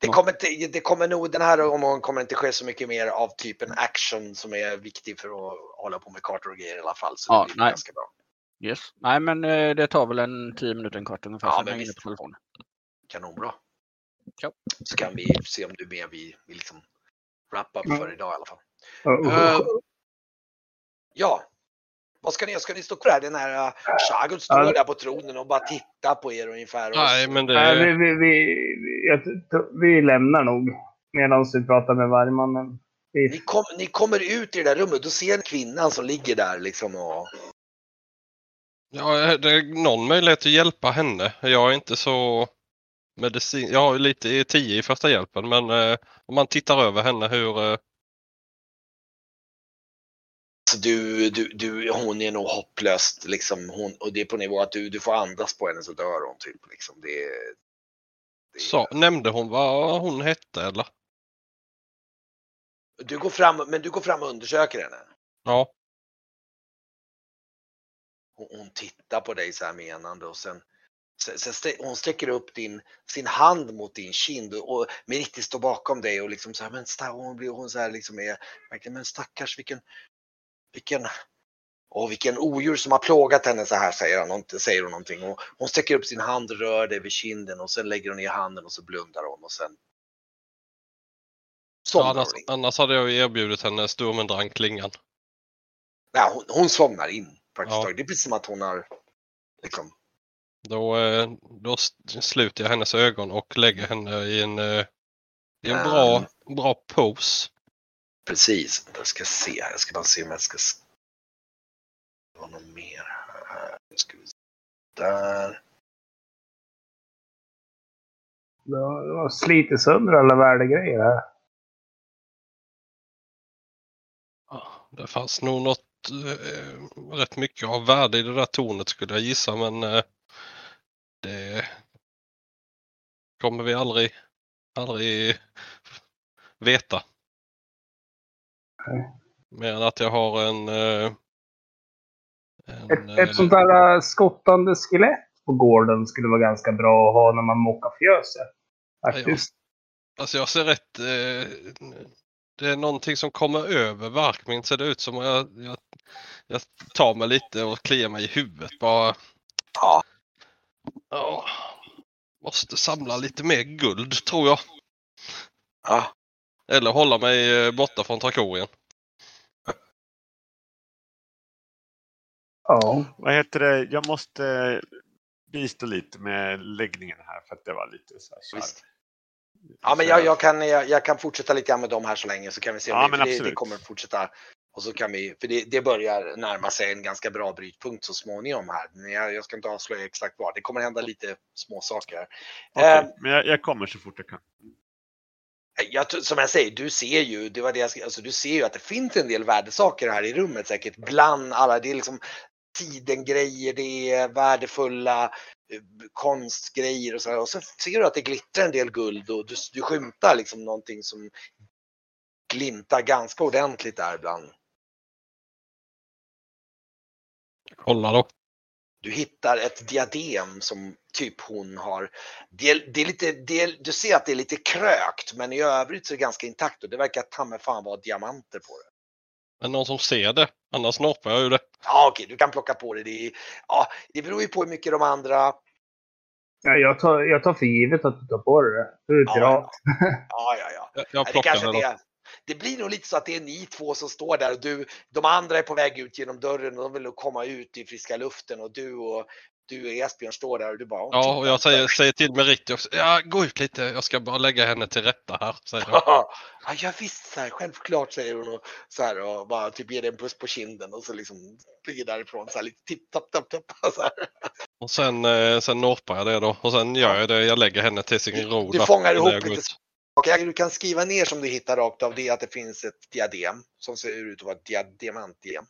Det Ja. kommer, inte, det kommer nog, den här omgången kommer inte ske så mycket mer av typen action som är viktig för att hålla på med kartor och grejer i alla fall. Så Ja, det blir nej. ganska bra. Yes. Nej men eh, det tar väl en 10 minuter, en kvart ungefär. Ja, men visst. på telefonen. Kanonbra. Ja. Så kan vi se om du är med vi, vi liksom wrap up för idag i alla fall. Uh, Eh, ja. Vad ska ni, ska ni stå kvar där? Den här uh, Shagul står Ja. där på tronen och bara tittar på er ungefär. Och Nej, men Nej, vi, det... vi, vi, vi, jag vi lämnar nog medan vi pratar med vargmannen. Ni, Vi, kom, ni kommer ut i det där rummet, då ser ni kvinnan som ligger där liksom och... Ja, det är någon möjlighet att hjälpa henne. Jag är inte så medicin... Jag har lite i 10 i första hjälpen men eh, om man tittar över henne hur... Eh, Så du, du, du, hon är nog hopplöst liksom. Hon, och det är på nivå att du, du får andas på henne så dör hon typ. Liksom. Det, det, sa, nämnde hon vad hon hette eller? Du går fram, men du går fram och undersöker henne. Ja. Hon, tittar på dig så här menande och sen, sen, sen hon sträcker upp din, sin hand mot din kind och, och Meritti står bakom dig och liksom så här, men sta, hon blir hon så här liksom är, verkligen, men stackars vilken, vilken, Och vilken odjur som har plågat henne så här säger, han, säger hon någonting. Och hon sträcker upp sin hand rör det vid kinden och sen lägger hon ner handen och så blundar hon och sen Ja, annars, annars hade jag ju erbjudit henne Sturmendrang klingan. Nej, hon, hon somnar in praktiskt Ja. taget. Det är precis som att hon har liksom, Då, eh, då sluter jag hennes ögon och lägger henne i en, eh, i en bra, bra pose. precis. Jag ska se här, jag ska bara se om jag ska det var något mer här. Nu ska vi se. Där. Du har slitit sönder alla värdegrejer här. Ja, Det fanns nog något eh, rätt mycket av värde i det där tornet skulle jag gissa men eh, det kommer vi aldrig, aldrig veta. Nej. Mer än att jag har en, eh, en Ett, eh, ett sånt där äh, skottande skelett på gården skulle vara ganska bra att ha när man mockar fjöset. Faktiskt. Alltså jag ser rätt... Eh, det är någonting som kommer över Varkmin ser det ut som. Jag, jag, jag tar mig lite och kliar mig i huvudet bara. Ja, Ja, måste samla lite mer guld tror jag. ja. Eller hålla mig eh, borta från Trakorien. Ja. Vad heter det? Jag måste bistå lite med läggningen här för att det var lite så här. Visst. Ja, men jag, jag, kan, jag, jag kan fortsätta lite grann med dem här så länge så kan vi se om Ja, det, det, det kommer fortsätta. Och så kan vi, för det, det börjar närma sig en ganska bra brytpunkt så småningom här. Men jag, jag ska inte avslöja exakt vad. Det kommer hända lite små saker. Okej, Eh, men jag, jag kommer så fort jag kan. jag, som jag säger, du ser ju, det var det jag, alltså, du ser ju att det finns en del värdesaker här i rummet säkert. Bland alla, det är liksom tidengrejer, det är värdefulla eh, konstgrejer och så. Och så ser du att det glittrar en del guld och du, du skymtar liksom någonting som glimtar ganska ordentligt där ibland. Kolla då. Du hittar ett diadem som typ hon har. Det, är- det är lite, det du ser att det är lite krökt men i övrigt så är det ganska intakt och det verkar ta mig fan vara diamanter på det. Men någon som ser det. Annars norpar jag ju det. Ja okej, du kan plocka på det. Det, är, ja, det beror ju på hur mycket de andra... Ja, jag, tar, jag tar för givet att du tar på dig det. Du är Ja, pirat. Ja, ja, ja. Jag, jag Nej, det, plockar kanske det det, blir nog lite så att det är ni två som står där och du, de andra är på väg ut genom dörren och de vill komma ut i friska luften och du och du och Esbjörn står där och du bara... Ja, och jag säger, säger till Meritti också. Ja, gå ut lite. Jag ska bara lägga henne till rätta här. Säger jag. ja, ja visst, så här, självklart säger hon och, så här, och bara typ ger dig en puss på kinden och så liksom flyger därifrån så här lite tipp tapp tapp tapp. Så här. Och sen, eh, sen norpar jag det då. Och sen gör jag det. Jag lägger henne till sin ro. Du fångar ihop jag lite saker. Du kan skriva ner som du hittar rakt av det att det finns ett diadem som ser ut att vara ett dia- diamantdiadem.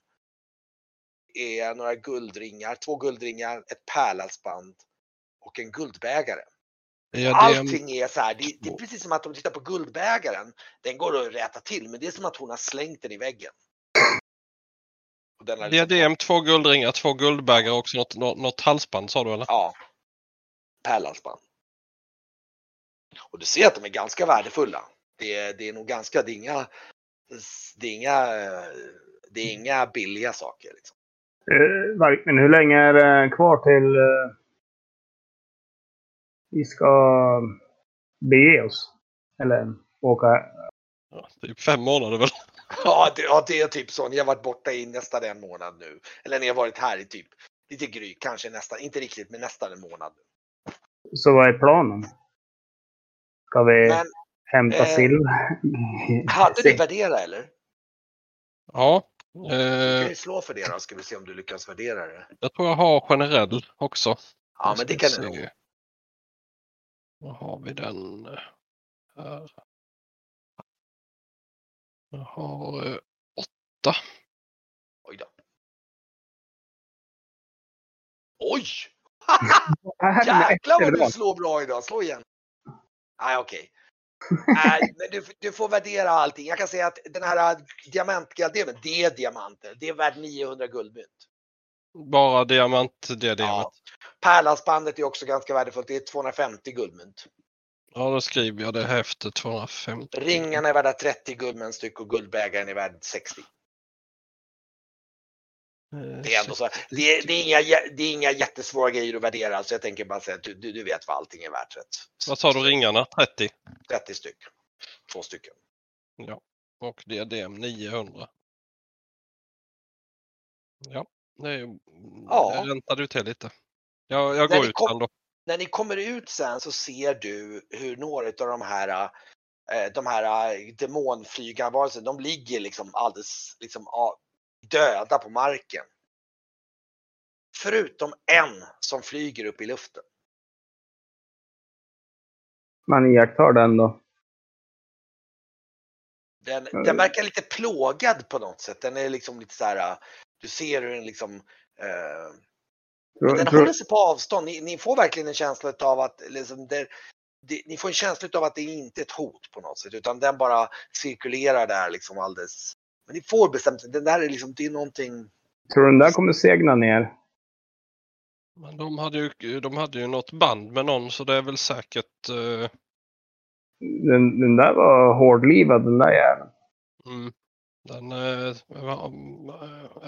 Är några guldringar, två guldringar, ett pärlhalsband och en guldbägare. Ja, Allting är så här, det, det är precis som att om du tittar på guldbägaren, den går att rätta till men det är som att hon har slängt den i väggen. Liksom- diadem, två guldringar, två guldbägare och också något, något, något halsband sa du eller? Ja. Pärlhalsband. Och du ser att de är ganska värdefulla. Det är, det är nog ganska, det är inga, det är inga, det är inga billiga saker. Liksom. Eh, Men hur länge är det kvar till eh, vi ska bege oss? Eller åka? Ja, typ fem månader väl? Ja det, ja, det är typ så. Ni har varit borta i nästan en månad nu. Eller ni har varit här i typ lite gry, kanske nästan, inte riktigt, men nästan en månad. Så vad är planen? Ska vi Men hämta eh, sill? hade du värdera eller? Ja. Du kan Eh, ju slå för det då, ska vi se om du lyckas värdera det. jag tror jag har generell också. Ja, men det kan du nog. Var har vi den? Här. Jag har eh, åtta. Oj då. Oj! Jäklar vad du slår bra idag. Slå igen. Nej, okej. Nej, men du, du får värdera allting. Jag kan säga att den här diamantdiademen, det är diamanter. Det är värt 900 guldmynt. Bara diamantdiademet. Ja. Pärlhalsbandet är också ganska värdefullt. Det är 250 guldmynt. Ja, då skriver jag det här efter 250. Ringarna är värda 30 guldmynt styck och guldbägaren är värd 60. Eh, Det är ändå så. Det är, det är, inga, det är inga jättesvåra grejer att värdera så jag tänker bara säga att du, du, vet vad allting är värt. Rätt. Vad sa du ringarna? 30? 30 styck. Två stycken. Ja. Och diadem 900. Ja, det, är, Ja. det räntade ju till lite. Jag, jag går ut kom- sen då. När ni kommer ut sen så ser du hur några av de här eh, de här eh, demonflygarvarelserna, de ligger liksom alldeles liksom, döda på marken. Förutom en som flyger upp i luften. Man iakttar den då. Den, den verkar lite plågad på något sätt. Den är liksom lite så här. Du ser hur den liksom. Eh, Tror, den tror, håller sig på avstånd. Ni, ni får verkligen en känsla av att liksom det, det, ni får en känsla av att det inte är ett hot på något sätt utan den bara cirkulerar där liksom alldeles. Men ni får bestämt. Den där är liksom. Det är någonting. tror du den där kommer segna ner? Men de hade, ju, de hade ju något band med någon så det är väl säkert eh, Den, den där var hårdlivad den där jäveln. mm, den eh,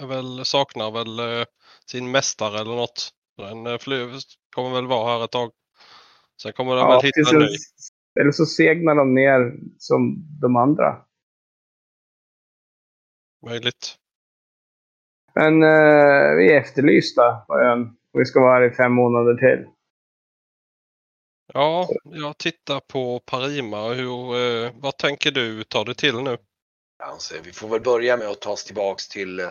är väl, saknar väl eh, sin mästare eller något. Den fly, kommer väl vara här ett tag. Sen kommer den Ja, väl hitta en ny. Eller så segnar de ner som de andra. Möjligt. Men eh, vi är efterlysta på ön. Och vi ska vara här i fem månader till. Ja, jag tittar på Parima. Hur, eh, vad tänker du ta det till nu? Alltså, vi får väl börja med att ta oss tillbaks till, eh,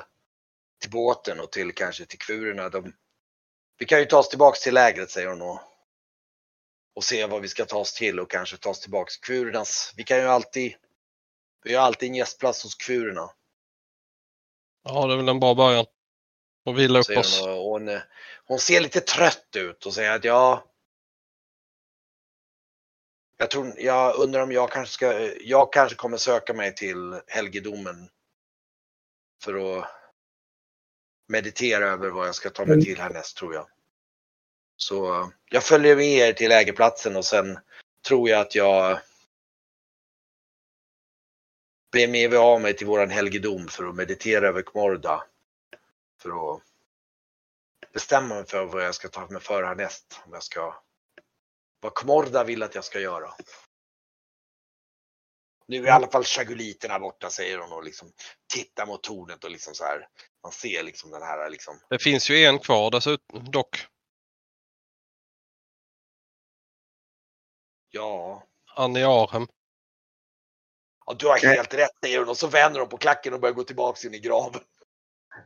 till båten och till kanske till kvrorna. De, vi kan ju ta oss tillbaks till lägret säger hon och, och se vad vi ska ta oss till och kanske ta oss tillbaks till kvrornas. Vi kan ju alltid, vi har alltid en gästplats hos kvrorna. Ja, det är väl en bra början. Och vila upp oss. hon, hon, hon ser lite trött ut och säger att ja. Jag tror, jag undrar om jag kanske ska, jag kanske kommer söka mig till helgedomen. För att meditera över vad jag ska ta mig Mm. till härnäst tror jag. Så jag följer med er till lägerplatsen och sen tror jag att jag ber med av mig till våran helgedom för att meditera över Kmorda. För att bestämma mig för vad jag ska ta mig för härnäst. Om jag ska, vad Kmorda vill att jag ska göra. Nu är i alla fall chaguliterna borta säger hon och liksom tittar mot tornet och liksom så här. Man ser liksom den här liksom. Det finns ju en kvar dessutom dock. Ja, Annie Arhem. Ja du har helt rätt säger hon och så vänder hon på klacken och börjar gå tillbaks in i graven.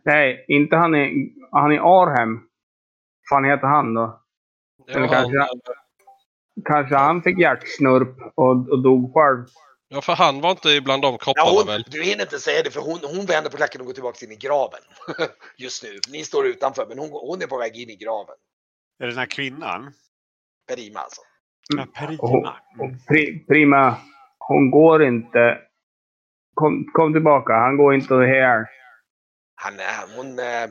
Nej, inte han i, han i Arhem. fan heter han då? Ja, Eller han, kanske- Kanske han fick hjärtsnurp och, och dog själv. ja, för han var inte bland de kropparna Ja, hon, väl? du hinner inte säga det för hon, hon vänder på klacken och går tillbaks in i graven. Just nu. Ni står utanför men hon, hon är på väg in i graven. Är det den här kvinnan? Perima alltså. Ja, Och, Perima. och pri, Prima, hon går inte. Kom, kom tillbaka, han går inte här. Han, är- hon, eh,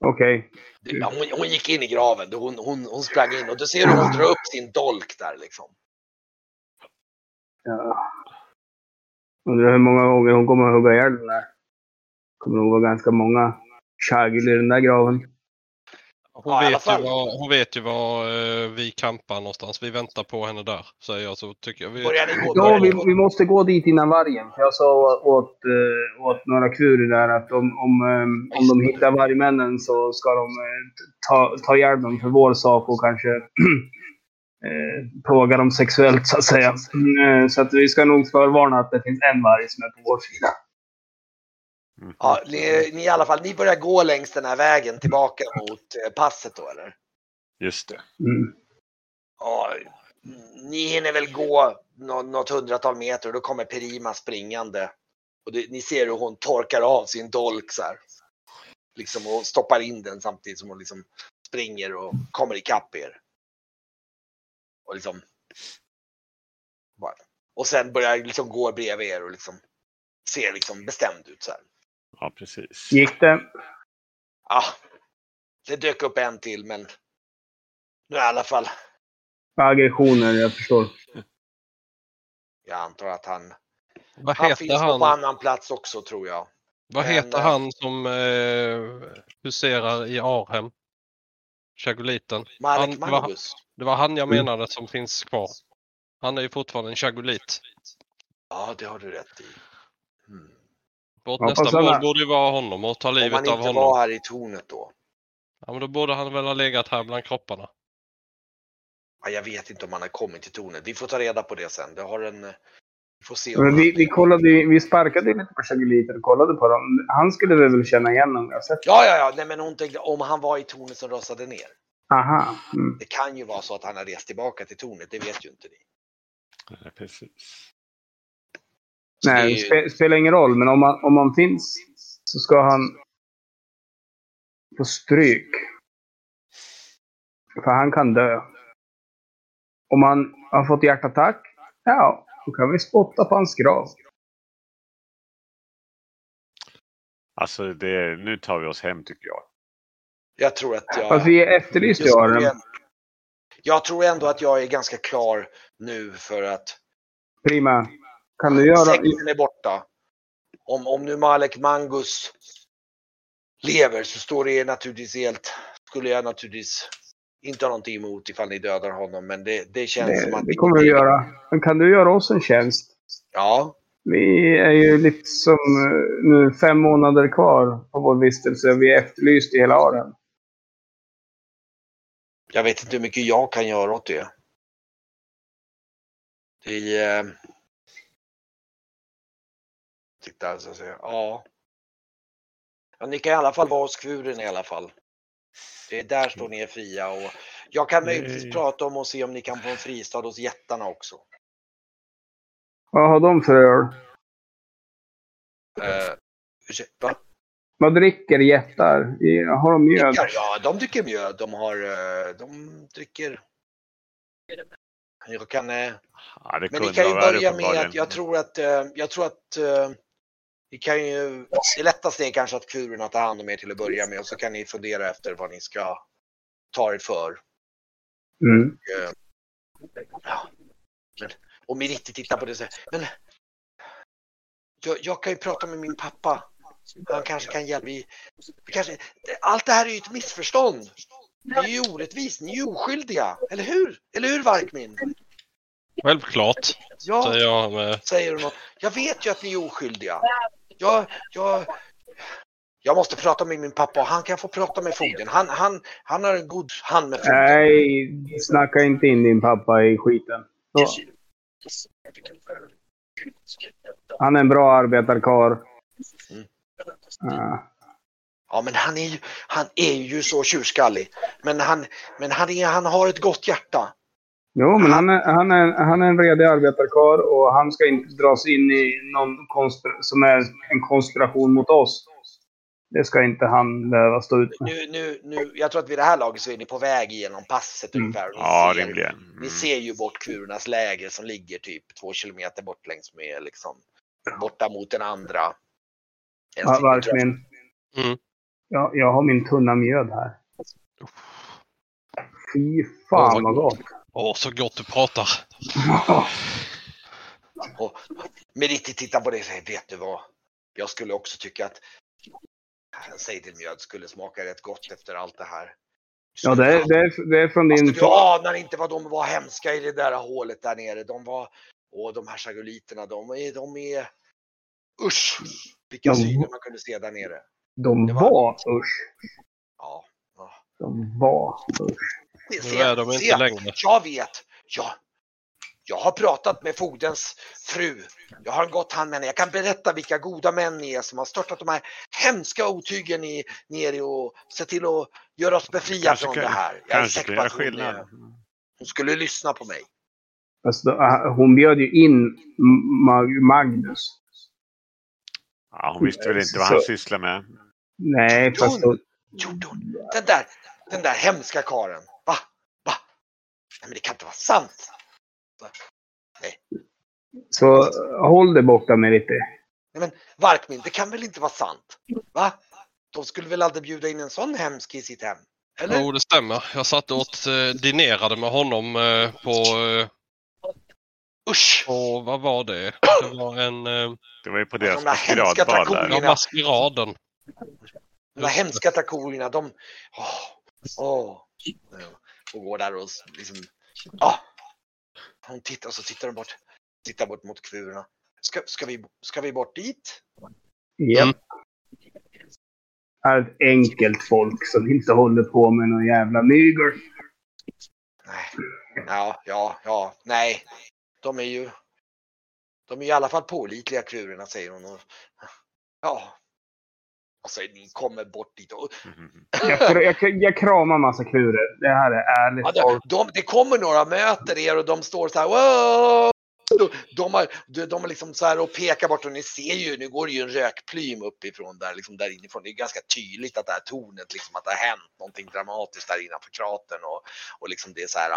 Okej. ja, hon, hon gick in i graven. Hon, hon, hon sprang in och du ser hur hon drar upp sin dolk där liksom. Ja. Undrar hur många gånger hon kommer att hugga ihjäl den där. Kommer nog vara ganska många chagil i den där graven. Hon, Ja, vet ju var, hon vet ju var eh, vi campar någonstans. Vi väntar på henne där, säger jag. Så tycker jag vi... Ja, vi, vi måste gå dit innan vargen. För jag sa åt, eh, åt några kurer där att om, om, eh, om de hittar vargmännen så ska de eh, ta, ta ihjäl dem för vår sak och kanske eh, plåga dem sexuellt så att säga. Så att vi ska nog förvarna att det finns en varg som är på vår sida. Mm. Ja, ni, ni i alla fall, ni börjar gå längs den här vägen tillbaka mot eh, passet då eller? Just det. Mm. Ja, ni hinner väl gå nå- något hundratal meter och då kommer Perima springande. Och det, ni ser hur hon torkar av sin dolk så här. Liksom och stoppar in den samtidigt som hon liksom springer och kommer ikapp er. Och liksom. bara- Och sen börjar liksom gå bredvid er och liksom ser liksom bestämd ut så här. Ja, precis. Gick det? Ja, det dök upp en till men nu i alla fall. Aggressioner, jag förstår. Jag antar att han, Vad han heter finns han? på annan plats också tror jag. Vad Men, heter eh, han som eh, huserar i Arhem? Chagoliten. Han- va- Magnus. Det var han jag Mm. menade som finns kvar. Han är ju fortfarande en chagolit. Ja, det har du rätt i. Mm. Vårt Ja, nästa mål borde ju vara honom och ta Om livet han av inte honom. var här i tornet då. Ja, men då borde han väl ha legat här bland kropparna. Ja, jag vet inte om han har kommit till tornet. Vi får ta reda på det sen. Det har en... Vi får se. om Men vi, han- vi, kollade, vi sparkade lite på Chagoliter och kollade på dem. Han skulle vi väl känna igen om har sett Ja, ja, ja. Nej, men hon tänkte om han var i tornet som rasade ner. Aha. Mm. Det kan ju vara så att han har rest tillbaka till tornet. Det vet ju inte ni. Nej, precis. Så Nej, det är ju- spe, spelar ingen roll. Men om man, om man finns så ska han få stryk. För han kan dö. Om han har fått hjärtattack, ja, då kan vi spotta på hans grav. Alltså, det, nu tar vi oss hem tycker jag. Jag tror att jag... Fast vi nu Aron. igen. Jag tror ändå att jag är ganska klar nu för att Prima. Kan du göra... sekten är borta. Om, om nu Malek Mangus lever så står det naturligtvis helt... Skulle jag naturligtvis inte ha någonting emot ifall ni dödar honom. Men det, det känns som Det, att... det kommer vi göra. Men kan du göra oss en tjänst? Ja. Vi är ju liksom eh, nu fem månader kvar på vår vistelse. Vi är efterlyst i hela Aren. Jag vet inte hur mycket jag kan göra åt det. Det är... Eh... Titta, så säga. Ja. ja. Ni kan i alla fall vara hos kuren i alla fall. Det är där står ni är fria och jag kan möjligtvis Nej. prata om och se om ni kan få en fristad hos jättarna också. Vad har de för öl? Eh, va? Vad dricker jättar? Har de mjöd? Ja, ja, de dricker mjöd. De har, eh, de dricker... Jag kan... Ja, det Men vi kan ju börja med att jag tror att, eh, jag tror att eh, vi kan ju, det lättaste är kanske att kurerna tar hand om er till att börja med och så kan ni fundera efter vad ni ska ta er för. Mm. Eh, ja. men, och Meritti tittar på det och säger, men jag, jag kan ju prata med min pappa. Han kanske kan hjälpa. Vi, vi kanske, allt det här är ju ett missförstånd. Det är ju orättvist. Ni är oskyldiga. Eller hur? Eller hur Varkmin? Självklart, Ja. säger jag med. säger hon. Jag vet ju att ni är oskyldiga. Jag, jag, jag måste prata med min pappa och han kan få prata med fogden. Han, han, han har en god hand med fogden. Nej, snacka inte in din pappa i skiten. Så. Han är en bra arbetarkar. Mm. Ja. Ja, men han är ju, han är ju så tjurskallig. Men han, men han, är, han har ett gott hjärta. Jo, men han är, han, är, han är en redig arbetarkar och han ska inte dras in i någon konspir- som är en konspiration mot oss. Det ska inte han behöva stå ut med. Nu, nu, nu, jag tror att vid det här laget så är ni på väg igenom passet Mm. ungefär. Ni Ja, ser- rimligen. Mm. Ni ser ju bort kurernas läger som ligger typ två kilometer bort längs med liksom borta mot den andra. En Va- stycken Varkmin. Mm. Ja, jag har min tunna mjöd här. Fy fan vad gott. Åh, så gott du pratar. Och Meritti tittar på det och säger, vet du vad? Jag skulle också tycka att en seidelmjöd skulle smaka rätt gott efter allt det här. Ja, det är, det är, det är från din Alltså, du anar inte vad de var hemska i det där hålet där nere. De var, åh de här chagoliterna, de är, de är, usch! Vilka De- syner man kunde se där nere. De det var- var usch. Ja, ja. De var usch. Se, Nu är de se, inte längre. Jag vet, jag, jag har pratat med fogdens fru. Jag har en gott hand med henne. Jag kan berätta vilka goda män ni är som har störtat de här hemska otygen i, ner i och sett till att göra oss Kanske från kan- det här. Jag är Kanske säker kan på att hon, eh, hon skulle lyssna på mig. Alltså, då- hon bjöd ju in Mag- Magnus. Ja, hon visste väl inte vad han sysslar med. Nej, fast Gjorde hon? Den där, den där hemska karen. Nej men det kan inte vara sant. så håll dig borta med lite. Nej men Varkmin, det kan väl inte vara sant? Va? De skulle väl aldrig bjuda in en sån hemsk i sitt hem? Eller? Jo, det stämmer. Jag satt och åt, eh, dinerade med honom eh, på, eh, Usch! Och vad var det? Det var en... Eh, Det var ju på deras De maskeradbal där. ja, maskeraden. De där hemska traktorerna, de... Åh! åh. Och går där och liksom... Ah. Hon tittar och så tittar hon bort. Tittar bort mot kvurorna. Ska, ska, vi, ska vi bort dit? Japp. Mm. Är ett enkelt folk som inte håller på med någon jävla mygel. Nej. Ja, ja, ja, nej. De är ju... De är i alla fall pålitliga kvurorna, säger hon. Och, ja. Alltså, ni kommer bort dit och... Mhm. Jag, kra- jag, jag kramar massa kurer. Det här är ärligt Ja, de, de, det kommer några, möter er och de står så här. Wow! De, de, har, de, de har liksom så här och pekar bort och ni ser ju, nu går det ju en rökplym uppifrån där, liksom där inifrån. Det är ganska tydligt att det här tornet, liksom att det har hänt någonting dramatiskt där innanför kratern och, och liksom det är så här.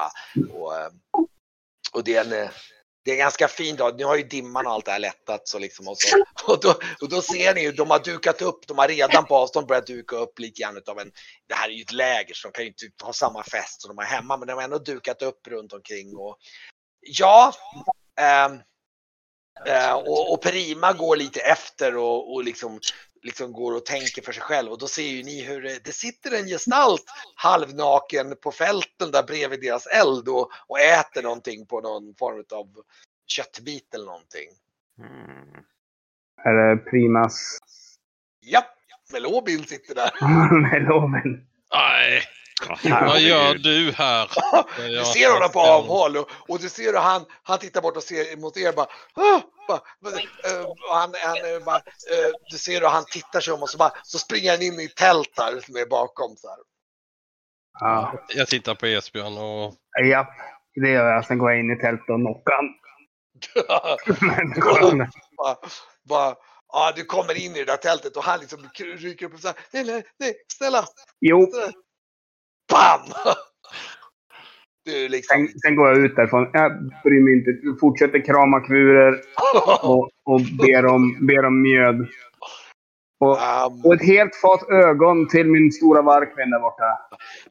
Och, eh, och det är en, eh, det är en ganska fin dag. Nu har ju dimman och allt det här lättat så liksom och så. Och då, och då ser ni ju, de har dukat upp, de har redan på avstånd börjat duka upp lite grann utav en, det här är ju ett läger så de kan ju inte ha samma fest som de har hemma men de har ändå dukat upp runt omkring och ja. Ehm, eh, och, och Perima går lite efter och, och liksom, liksom går och tänker för sig själv och då ser ju ni hur det, det sitter en gestalt halvnaken på fälten där bredvid deras eld och, och äter någonting på någon form av köttbit eller någonting. Mm. Är det Primas Ja, Melobin sitter där. med loven? Nej, vad gör du här? Du ser honom på avhåll och, och du ser hur han, han tittar bort och ser mot er bara, ah, eh, och han, han eh, bara, eh, du ser hur han tittar sig om och så bara, så springer han in i tält där som är bakom så här. Ja. Jag tittar på Esbjörn och Japp, det gör jag. Sen går jag in i tältet och knockar han. Bara, bara, ja, du kommer in i det där tältet och han liksom rycker upp och säger nej, nej, nej, snälla, Jo, snälla. Bam! Du liksom, sen, sen går jag ut därifrån. Jag bryr mig inte. Jag fortsätter krama kvurer och, och ber, om, ber om mjöd. Och, och ett helt fat ögon till min stora varkvän där borta.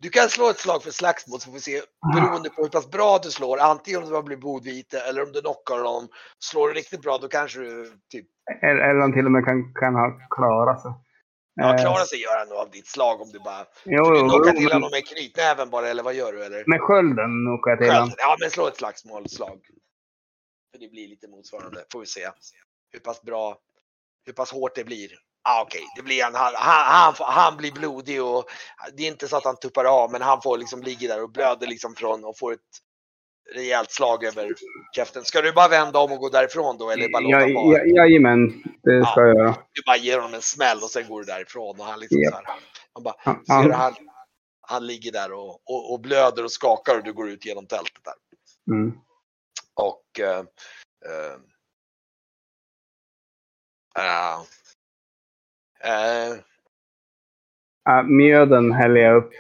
Du kan slå ett slag för slagsmål så får vi se beroende på hur pass bra du slår. Antingen om du blir bodvite eller om du knockar honom. Slår du riktigt bra då kanske du typ, Eller, eller han till och med kan, kan ha klarat sig. Ja, Eh, klarar sig göra nog av ditt slag om du bara Jo, du knockar till honom med knytnäven bara eller vad gör du eller? med skölden knockar jag till honom. Ja men slå ett slagsmålslag. För det blir lite motsvarande, får vi se. Hur pass bra, hur pass hårt det blir. Ah, Okej, det blir han, han, han, han, han blir blodig och det är inte så att han tuppar av men han får liksom ligga där och blöder liksom från och får ett rejält slag över käften. Ska du bara vända om och gå därifrån då eller bara låta Ja, vara? ja, jajamän, det ska jag göra. Du bara ger honom en smäll och sen går du därifrån och han liksom Ja. så här. Han bara, Han- ser han- han, han ligger där och, och, och blöder och skakar och du går ut genom tältet där. Mm. Och eh, eh, eh, eh, Ja, mjöden häller jag upp.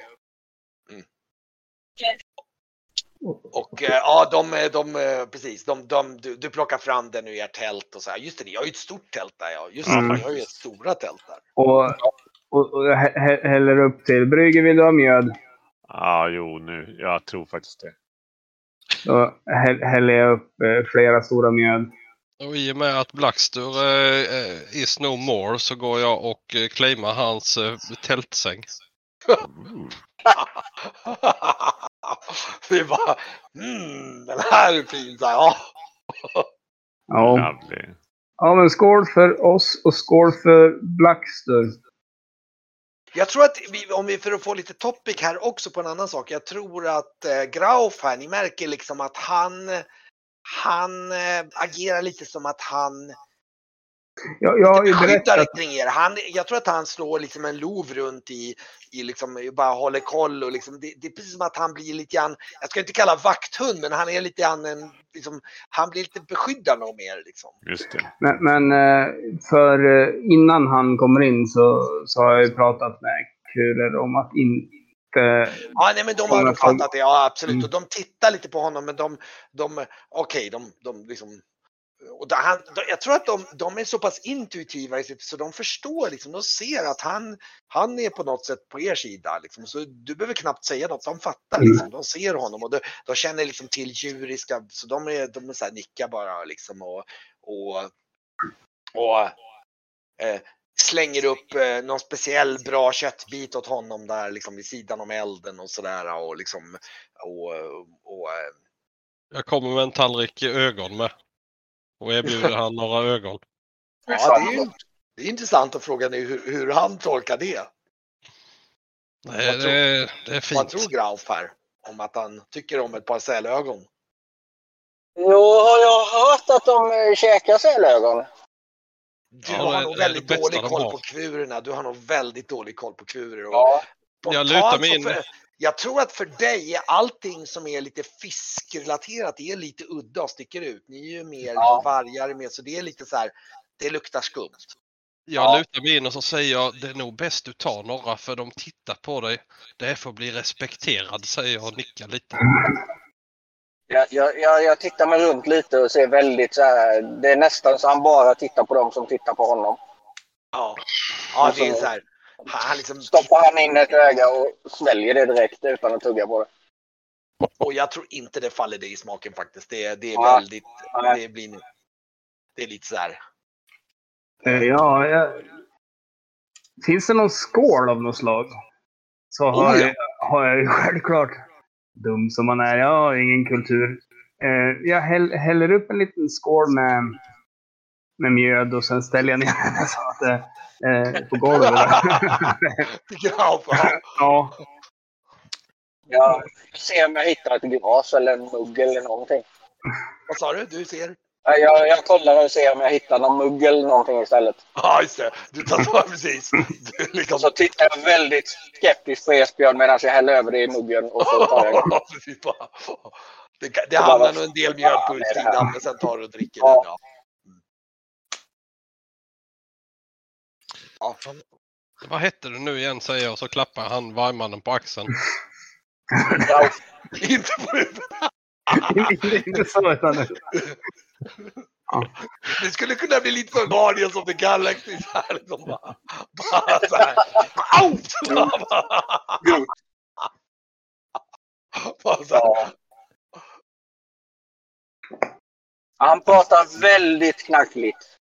Och eh, ja, de, eh, de, eh, precis, de, de, du, du plockar fram den ur ert tält och så här. Just det, ni har ju ett stort tält där ja. Just det, Mm. ni har ju ett stora tält där. Och, och, och hä- häller upp till. Brygger, vill du ha mjöd? Ja, jo, nu. Jag tror faktiskt det. Då hä- häller jag upp eh, flera stora mjöd. Och i och med att Blackster eh, eh, is no more så går jag och eh, claimar hans eh, tältsäng. Mm. Vi bara, mm, den här är fin. Så här, ja. Ja. Ja, men skål för oss och skål för Blackster. Jag tror att vi, om vi för att få lite topic här också på en annan sak. Jag tror att eh, Grauf här, ni märker liksom att han, han eh, agerar lite som att han Jag, jag berättat. kring er. Han, jag tror att han slår liksom en lov runt i, i liksom, bara håller koll och liksom, det, det är precis som att han blir lite grann, jag ska inte kalla vakthund, men han är lite grann en, liksom, han blir lite beskyddande om er liksom. Just det. Men, men eh, för eh, innan han kommer in så, så har jag ju pratat med kurer om att inte... Ja, nej, men de har uppfattat det, ja absolut. Mm. Och de tittar lite på honom, men de, de okej, de, de liksom och han, jag tror att de, de är så pass intuitiva i sitt, så de förstår liksom, de ser att han, han är på något sätt på er sida liksom. Så du behöver knappt säga något, de fattar liksom. De ser honom och de, de känner liksom till djuriska, så de är, de är så här, nickar bara liksom och, och, och eh, slänger upp eh, någon speciell bra köttbit åt honom där liksom vid sidan om elden och sådär och liksom och, och eh, Jag kommer med en tallrik ögon med. Och erbjuder han några ögon. ja, det är ju det är intressant att fråga nu hur, hur han tolkar det. Nej, Vad det, tror- är- det är Vad fint. tror Grauf här? Om att han tycker om ett par sälögon. Jo, har jag hört att de eh, käkar sälögon? Du Ja, har det- nog det väldigt det dålig koll på kvurerna. Du har nog väldigt dålig koll på kvurer. Och Ja. Jag lutar mig in. För, jag tror att för dig är allting som är lite fiskrelaterat, det är lite udda och sticker ut. Ni är ju mer Ja. vargar med, så det är lite så här, det luktar skumt. Jag Ja. lutar mig in och så säger jag det är nog bäst du tar några för de tittar på dig. Det är för att bli respekterad säger jag och nickar lite. Jag, jag, jag, jag tittar mig runt lite och ser väldigt så här. Det är nästan så han bara tittar på dem som tittar på honom. Ja, ja det är Alltså- så här. Han han liksom, Stoppar han in ett öga och sväljer det direkt utan att tugga på det. och jag tror inte det faller dig i smaken faktiskt. Det, det är Ja. väldigt, det blir, det är lite så här. Eh, Ja, jag... Finns det någon skål av något slag? Så har, Oh, ja. jag, har jag ju självklart, dum som man är, jag har ingen kultur. Eh, jag häll, häller upp en liten skål med, med mjöd och sen ställer jag ner den så att det eh, på golvet. Ja. ja, Jag ser om jag hittar ett glas eller en mugg eller någonting. Vad sa du? Du ser? Ja, Jag, jag kollar och ser om jag hittar någon mugg eller någonting istället. Ja, just det. Du tar tag precis. Du liksom... Och så tittar jag väldigt skeptiskt på Esbjörn medan jag häller över det i muggen och så tar jag. Det, det hamnar nog en del mjöd på utsidan, men sen tar du och dricker Ja. den. Ja. Ja. Vad hette du nu igen säger jag och så klappar han vargmannen på axeln. Ja, Inte på huvudet. inte, inte så utan Det skulle kunna bli lite som Guardians of the Galaxy. Så här, liksom, bara, bara så här. Au! Bara så här. ja. Han pratar väldigt knackligt.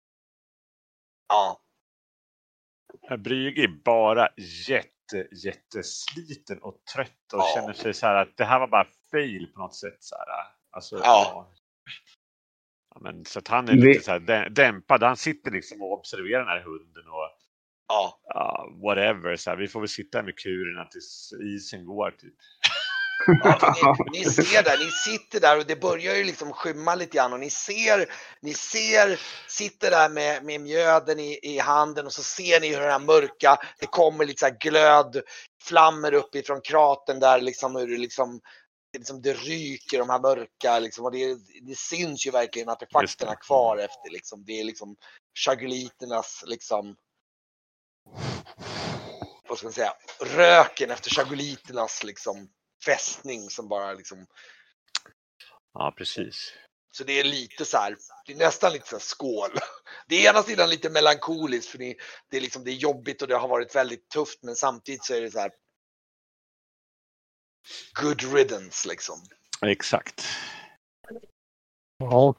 Ja. Brygge är bara jätte, jättesliten och trött och Ja. känner sig så här att det här var bara fail på något sätt. Så här. Alltså, Ja. Ja, men, så att han är lite så här dä- dämpad. Han sitter liksom och observerar den här hunden och Ja. ja, whatever. Så här, vi får väl sitta med kurerna tills isen går. Typ. Ja, ni, ni ser där, ni sitter där och det börjar ju liksom skymma lite grann och ni ser, ni ser, sitter där med, med mjöden i, i handen och så ser ni hur det här mörka, det kommer lite så här glöd, flammer upp ifrån kraten där liksom hur det liksom, det liksom det ryker de här mörka liksom och det, det syns ju verkligen artefakterna kvar efter liksom. Det är liksom chagoliternas liksom vad ska man säga, röken efter chagoliternas liksom fästning som bara liksom, Ja, precis. så det är lite så här, det är nästan lite så här skål. Det är ena sidan lite melankoliskt för det, det är liksom, det är jobbigt och det har varit väldigt tufft men samtidigt så är det så här good riddance liksom. Exakt. Ja.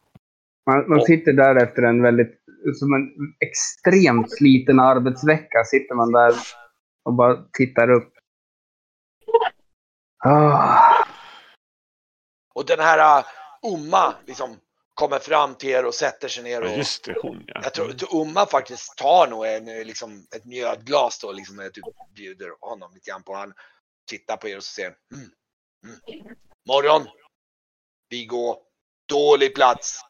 Man, man sitter där efter en väldigt, som en extremt sliten arbetsvecka, sitter man där och bara tittar upp. Ah, Och den här uh, Umma liksom kommer fram till er och sätter sig ner Ja, och just det, hon ja. jag tror att Umma faktiskt tar nog en, liksom, ett mjödglas då liksom när du bjuder honom lite grann på. Han tittar på er och så säger mm, mm. Morgon! Vi går. Dålig plats.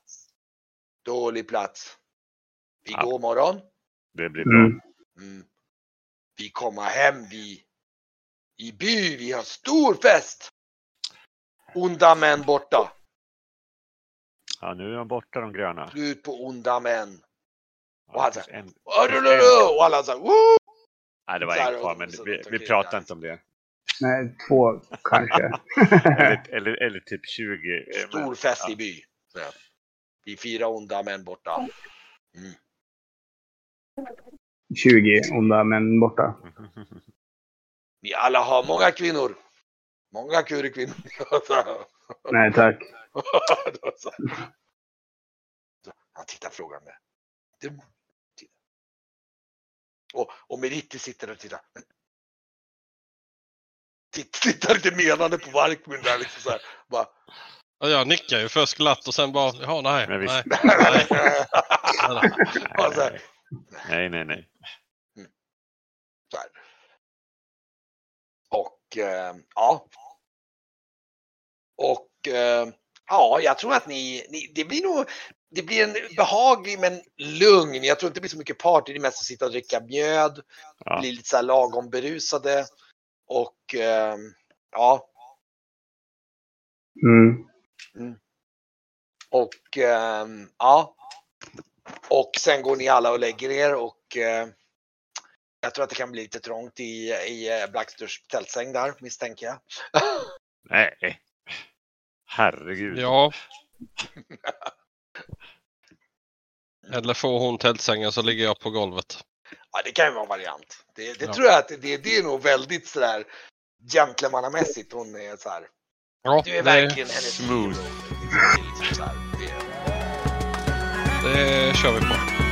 Dålig plats. Vi Ja. går morgon. Det blir bra. mm. Mm. Vi kommer hem vi i by. Vi har stor fest. Onda män borta. Ja, nu är de borta de gröna. Slut på onda män. Och han säger, en, Och alla så här, Woo! nej, det var en kvar, men vi, vi pratar inte om det. Nej, två kanske. Eller, eller, eller typ 20. eh, men- Stor fest ja. i by. Vi är fyra onda män borta. 20 onda män borta. Ni alla har många kvinnor. Många kurikvinnor. Nej tack. Han tittar frågande. Och, och Meritti sitter och tittar. Titt- Tittar lite menande på Varkmin där liksom så här. Bara, Ja, jag nickar ju först glatt och sen bara, ja nej. Nej, nej. Nej, nej, nej. Ja. Och eh, ja, jag tror att ni, ni, det blir nog, det blir en behaglig men lugn. Jag tror inte det blir så mycket party. Det är mest att sitta och dricka mjöd, Ja. bli lite så här lagom berusade och eh, ja, Mm. och eh, ja. Och sen går ni alla och lägger er och eh, jag tror att det kan bli lite trångt i, i eh, Blacksters tältsäng där misstänker jag. Nej. Herregud. Ja. Eller får hon tältsängen så ligger jag på golvet. Ja, det kan ju vara en variant. Det, det Ja. tror jag att det, det är nog väldigt sådär gentlemannamässigt. Hon är så här. Ja, Du är det, verkligen hennes Smooth. hero. Liksom så här. Det- det kör vi på.